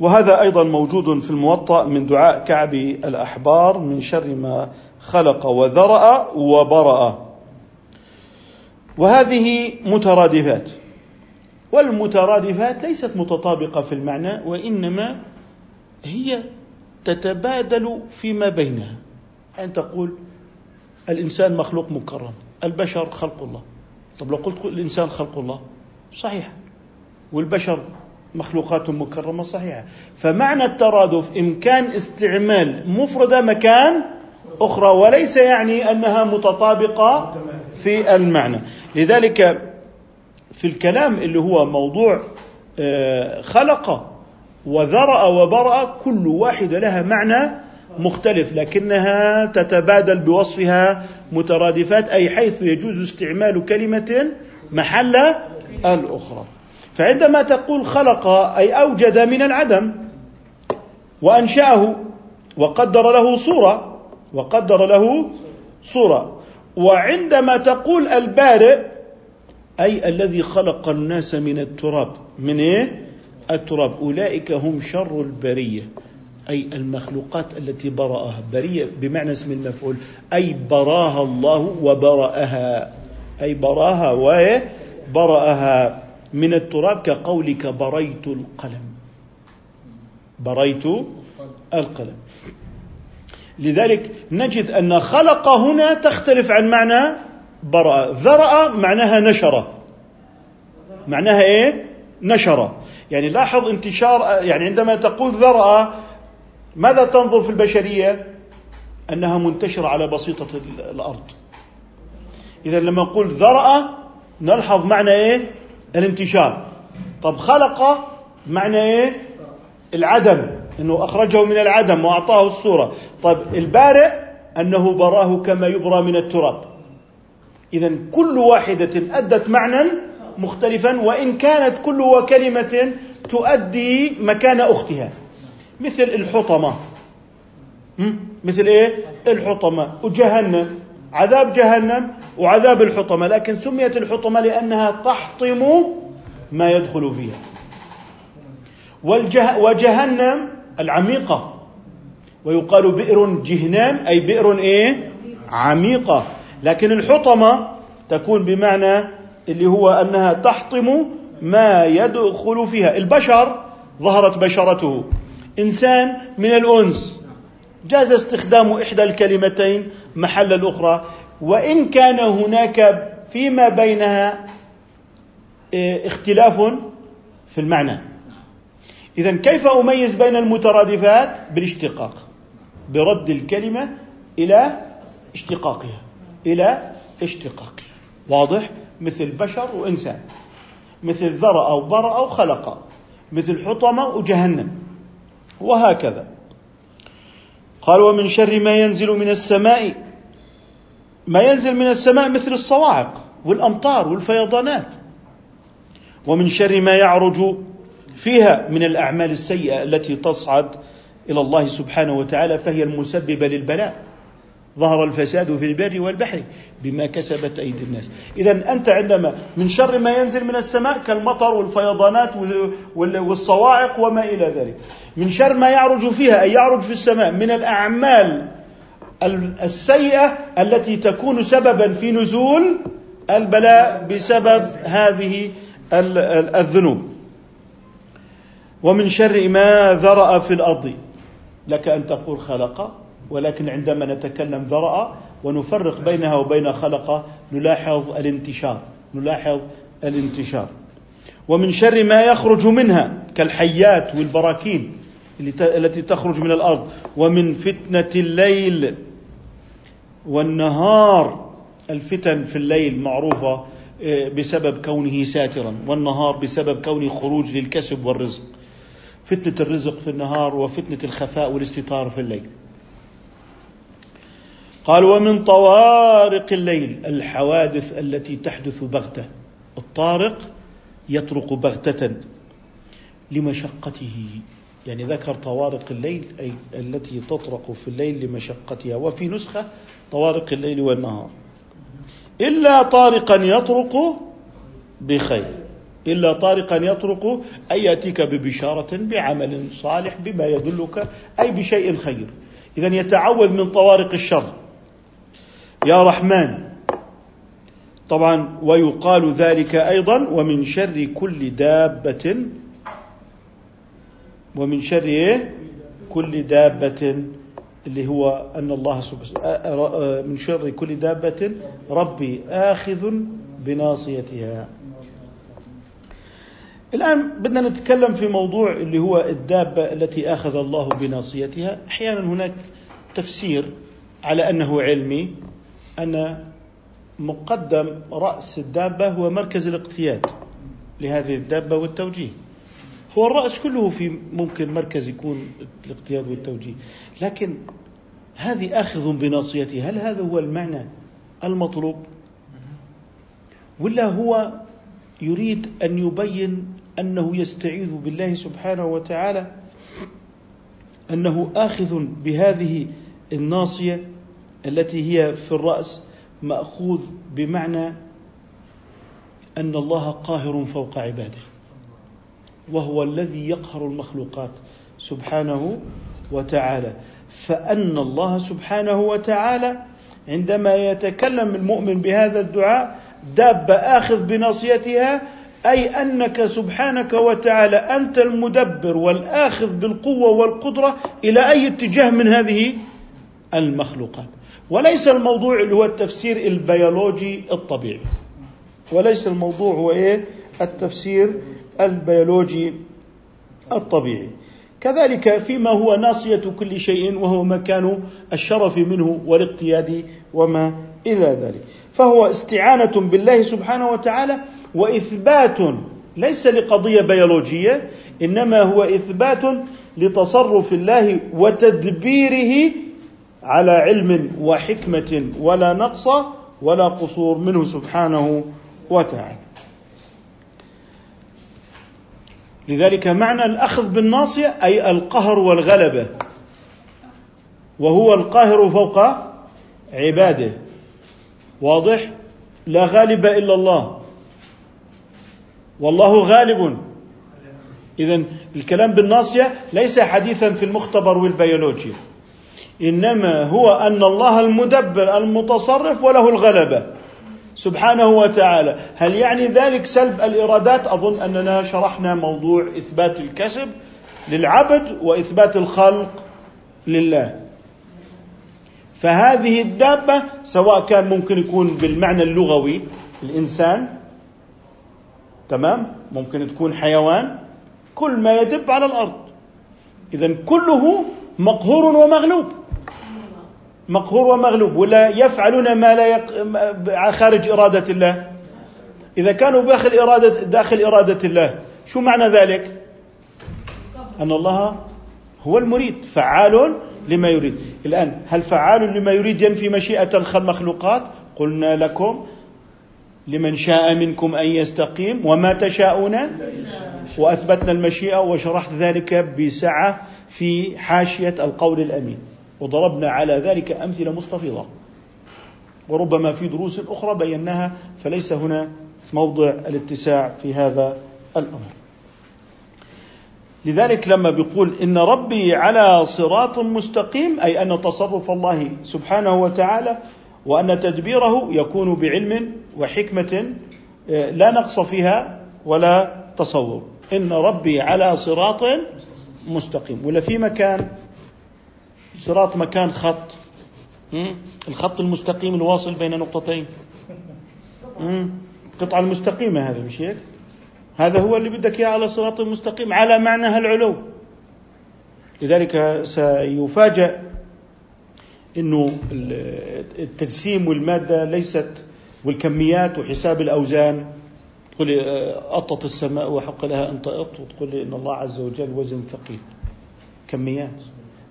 وهذا أيضا موجود في الموطأ من دعاء كعب الأحبار من شر ما خلق وذرأ وبرأ. وهذه مترادفات. والمترادفات ليست متطابقة في المعنى وإنما هي تتبادل فيما بينها. أن تقول الإنسان مخلوق مكرم البشر خلق الله. طب لو قلت الإنسان خلق الله صحيح. والبشر مخلوقات مكرمة صحيحة فمعنى الترادف إمكان استعمال مفردة مكان أخرى وليس يعني أنها متطابقة في المعنى. لذلك في الكلام اللي هو موضوع آه، خلق وذرأ وبرأ كل واحدة لها معنى مختلف لكنها تتبادل بوصفها مترادفات أي حيث يجوز استعمال كلمة محل الأخرى. فعندما تقول خلق أي أوجد من العدم وأنشأه وقدر له صورة وقدر له صورة. وعندما تقول البارئ أي الذي خلق الناس من التراب. من إيه؟ التراب. أولئك هم شر البرية. أي المخلوقات التي برأها برية بمعنى اسم المفعول. أي براها الله وبرأها. أي براها وبرأها من التراب كقولك بريت القلم. بريت القلم. لذلك نجد أن خلق هنا تختلف عن معنى برأ ذرأ معناها نشر. معناها إيه؟ نشر. يعني لاحظ انتشار يعني عندما تقول ذرأ ماذا تنظر في البشرية؟ أنها منتشرة على بسيطة الأرض. إذا لما نقول ذرأ نلحظ معنى إيه؟ الانتشار. طب خلق معنى إيه؟ العدم أنه أخرجه من العدم وأعطاه الصورة. طب البارئ أنه براه كما يبرى من التراب. إذا كل واحدة أدت معنى مختلفا وإن كانت كل كلمه تؤدي مكان أختها. مثل الحطمة. مثل إيه؟ الحطمة. وجهنم. عذاب جهنم وعذاب الحطمة. لكن سميت الحطمة لأنها تحطم ما يدخل فيها. والجه وجهنم العميقة. ويقال بئر جهنم أي بئر إيه؟ عميقة. لكن الحطمة تكون بمعنى اللي هو أنها تحطم ما يدخل فيها. البشر ظهرت بشرته. إنسان من الأنس. جاز استخدام إحدى الكلمتين محل الأخرى. وإن كان هناك فيما بينها إيه، اختلاف في المعنى. إذا كيف أميز بين المترادفات؟ بالاشتقاق. برد الكلمة إلى اشتقاقها. إلى اشتقاقها واضح؟ مثل بشر وإنسان. مثل ذرأ أو برأ أو خلق. مثل حطمة وجهنم. وهكذا. قال ومن شر ما ينزل من السماء ما ينزل من السماء مثل الصواعق والأمطار والفيضانات. ومن شر ما يعرج فيها من الأعمال السيئة التي تصعد إلى الله سبحانه وتعالى فهي المسببة للبلاء. ظهر الفساد في البر والبحر بما كسبت أيدي الناس. اذا أنت عندما من شر ما ينزل من السماء كالمطر والفيضانات والصواعق وما إلى ذلك. من شر ما يعرج فيها أي يعرج في السماء من الأعمال السيئة التي تكون سببا في نزول البلاء بسبب هذه الذنوب. ومن شر ما ذرأ في الأرض لك أن تقول خلق ولكن عندما نتكلم ذرأ ونفرق بينها وبين خلق نلاحظ الانتشار نلاحظ الانتشار. ومن شر ما يخرج منها كالحيات والبراكين التي تخرج من الأرض. ومن فتنة الليل والنهار. الفتن في الليل معروفة آه، بسبب كونه ساترا والنهار بسبب كونه خروج للكسب والرزق. فتنة الرزق في النهار وفتنة الخفاء والاستتار في الليل. قال ومن طوارق الليل الحوادث التي تحدث بغتة. الطارق يطرق بغتة لمشقته. يعني ذكر طوارق الليل أي التي تطرق في الليل لمشقتها. وفي نسخة طوارق الليل والنهار. إلا طارقا يطرق بخير. إلا طارقا يطرق أي يأتيك ببشارة بعمل صالح بما يدلك أي بشيء خير. إذا يتعوذ من طوارق الشر. يا رحمن. طبعا ويقال ذلك أيضا ومن شر كل دابة. ومن شر إيه؟ كل دابة. اللي هو أن الله سبحانه من شر كل دابة. ربي آخذ بناصيتها. الآن بدنا نتكلم في موضوع اللي هو الدابة التي أخذ الله بناصيتها. أحيانا هناك تفسير على أنه علمي. أن مقدم رأس الدابة هو مركز الاقتياد لهذه الدابة والتوجيه. هو الرأس كله في ممكن مركز يكون الاقتياد والتوجيه. لكن هذه آخذ بناصيته هل هذا هو المعنى المطلوب؟ ولا هو يريد أن يبين أنه يستعيذ بالله سبحانه وتعالى أنه آخذ بهذه الناصية التي هي في الرأس مأخوذ بمعنى أن الله قاهر فوق عباده وهو الذي يقهر المخلوقات سبحانه وتعالى. فأن الله سبحانه وتعالى عندما يتكلم المؤمن بهذا الدعاء دابه آخذ بناصيتها أي أنك سبحانك وتعالى أنت المدبر والآخذ بالقوة والقدرة إلى أي اتجاه من هذه المخلوقات. وليس الموضوع اللي هو التفسير البيولوجي الطبيعي. وليس الموضوع هو إيه؟ التفسير البيولوجي الطبيعي. كذلك فيما هو ناصية كل شيء وهو مكان الشرف منه والاقتياد وما إلى ذلك. فهو استعانة بالله سبحانه وتعالى وإثبات ليس لقضية بيولوجية إنما هو إثبات لتصرف الله وتدبيره على علم وحكمة ولا نقص ولا قصور منه سبحانه وتعالى. لذلك معنى الأخذ بالناصية أي القهر والغلبة. وهو القاهر فوق عباده. واضح؟ لا غالب إلا الله. والله غالب. اذا الكلام بالناصية ليس حديثا في المختبر والبيولوجيا. إنما هو أن الله المدبر المتصرف وله الغلبة. سبحانه وتعالى. هل يعني ذلك سلب الإرادات؟ أظن أننا شرحنا موضوع إثبات الكسب للعبد وإثبات الخلق لله. فهذه الدابة سواء كان ممكن يكون بالمعنى اللغوي الإنسان تمام؟ ممكن تكون حيوان كل ما يدب على الأرض. إذا كله مقهور ومغلوب. مقهور ومغلوب ولا يفعلون ما لا يق... خارج إرادة الله. إذا كانوا داخل إرادة داخل إرادة الله شو معنى ذلك؟ أن الله هو المريد فعال لما يريد. الآن هل فعال لما يريد ينفي مشيئة المخلوقات؟ قلنا لكم لمن شاء منكم أن يستقيم وما تشاءون؟ وأثبتنا المشيئة وشرحت ذلك بسعة في حاشية القول الأمين. وضربنا على ذلك أمثلة مستفيضة. وربما في دروس أخرى بيناها فليس هنا موضع الاتساع في هذا الأمر. لذلك لما بيقول إن ربي على صراط مستقيم أي أن تصرف الله سبحانه وتعالى وأن تدبيره يكون بعلم وحكمة آه، لا نقص فيها ولا تصور. إن ربي على صراط مستقيم. ولا في مكان صراط مكان خط. الخط المستقيم الواصل بين نقطتين. القطعة المستقيمة هذا مش هيك؟ هذا هو اللي بدك إياه على صراط مستقيم على معنى العلو لذلك سيفاجأ إنه التجسيم والمادة ليست والكميات وحساب الأوزان. تقول لي أطت السماء وحق لها أن تأط وتقول إن الله عز وجل وزن ثقيل. كميات.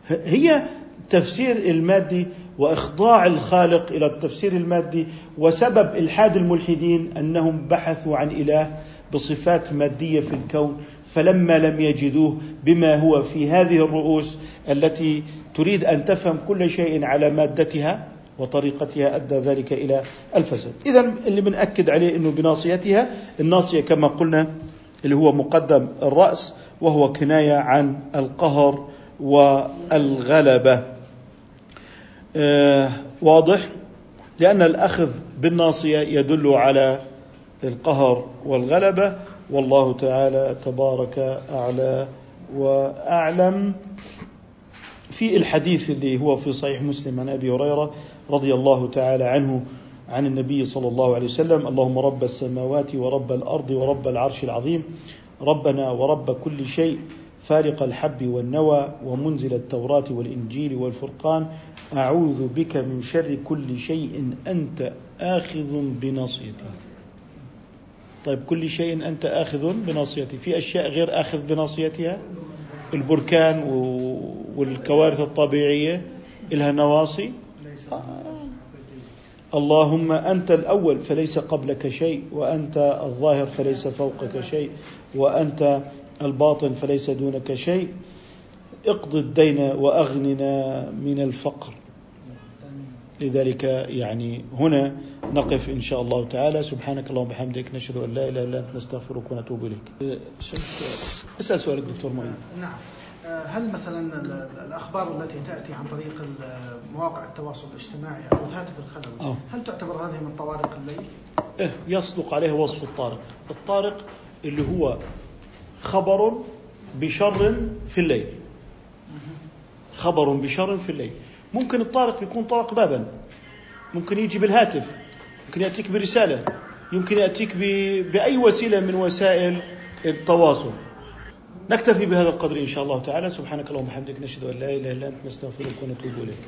هي التفسير المادي وإخضاع الخالق إلى التفسير المادي وسبب إلحاد الملحدين أنهم بحثوا عن إله بصفات مادية في الكون فلما لم يجدوه بما هو في هذه الرؤوس التي تريد أن تفهم كل شيء على مادتها وطريقتها أدى ذلك إلى الفساد. إذا اللي بنأكد عليه إنه بناصيتها الناصية كما قلنا اللي هو مقدم الرأس وهو كناية عن القهر والغلبة. آه واضح؟ لأن الأخذ بالناصية يدل على القهر والغلبة والله تعالى تبارك أعلى وأعلم في الحديث اللي هو في صحيح مسلم عن أبي هريرة رضي الله تعالى عنه عن النبي صلى الله عليه وسلم اللهم رب السماوات ورب الأرض ورب العرش العظيم ربنا ورب كل شيء فارق الحب والنوى ومنزل التوراة والإنجيل والفرقان. أعوذ بك من شر كل شيء أنت آخذ بناصيتي. طيب كل شيء أنت آخذ بناصيتي. في أشياء غير آخذ بناصيتها؟ البركان والكوارث الطبيعية. لها نواصي. اللهم أنت الأول فليس قبلك شيء وأنت الظاهر فليس فوقك شيء وأنت الباطن فليس دونك شيء اقض الدين وأغننا من الفقر لذلك يعني هنا نقف إن شاء الله تعالى سبحانك اللهم وبحمدك نشهد أن لا إله إلا أنت نستغفرك ونتوب إليك. اسأل سؤالك دكتور مؤيد. نعم. هل مثلا الأخبار التي تأتي عن طريق مواقع التواصل الاجتماعي أو الهاتف الخلوي أوه. هل تعتبر هذه من طوارق الليل؟ إيه يصدق عليه وصف الطارق، الطارق اللي هو خبر بشر في الليل. خبر بشر في الليل، ممكن الطارق يكون طرق بابا. ممكن يجي بالهاتف. ممكن يأتيك برسالة. يمكن يأتيك بأي وسيلة من وسائل التواصل. نكتفي بهذا القدر إن شاء الله تعالى. سبحانك اللهم وبحمدك نشهد أن لا إله إلا أنت نستغفرك ونتوب إليك.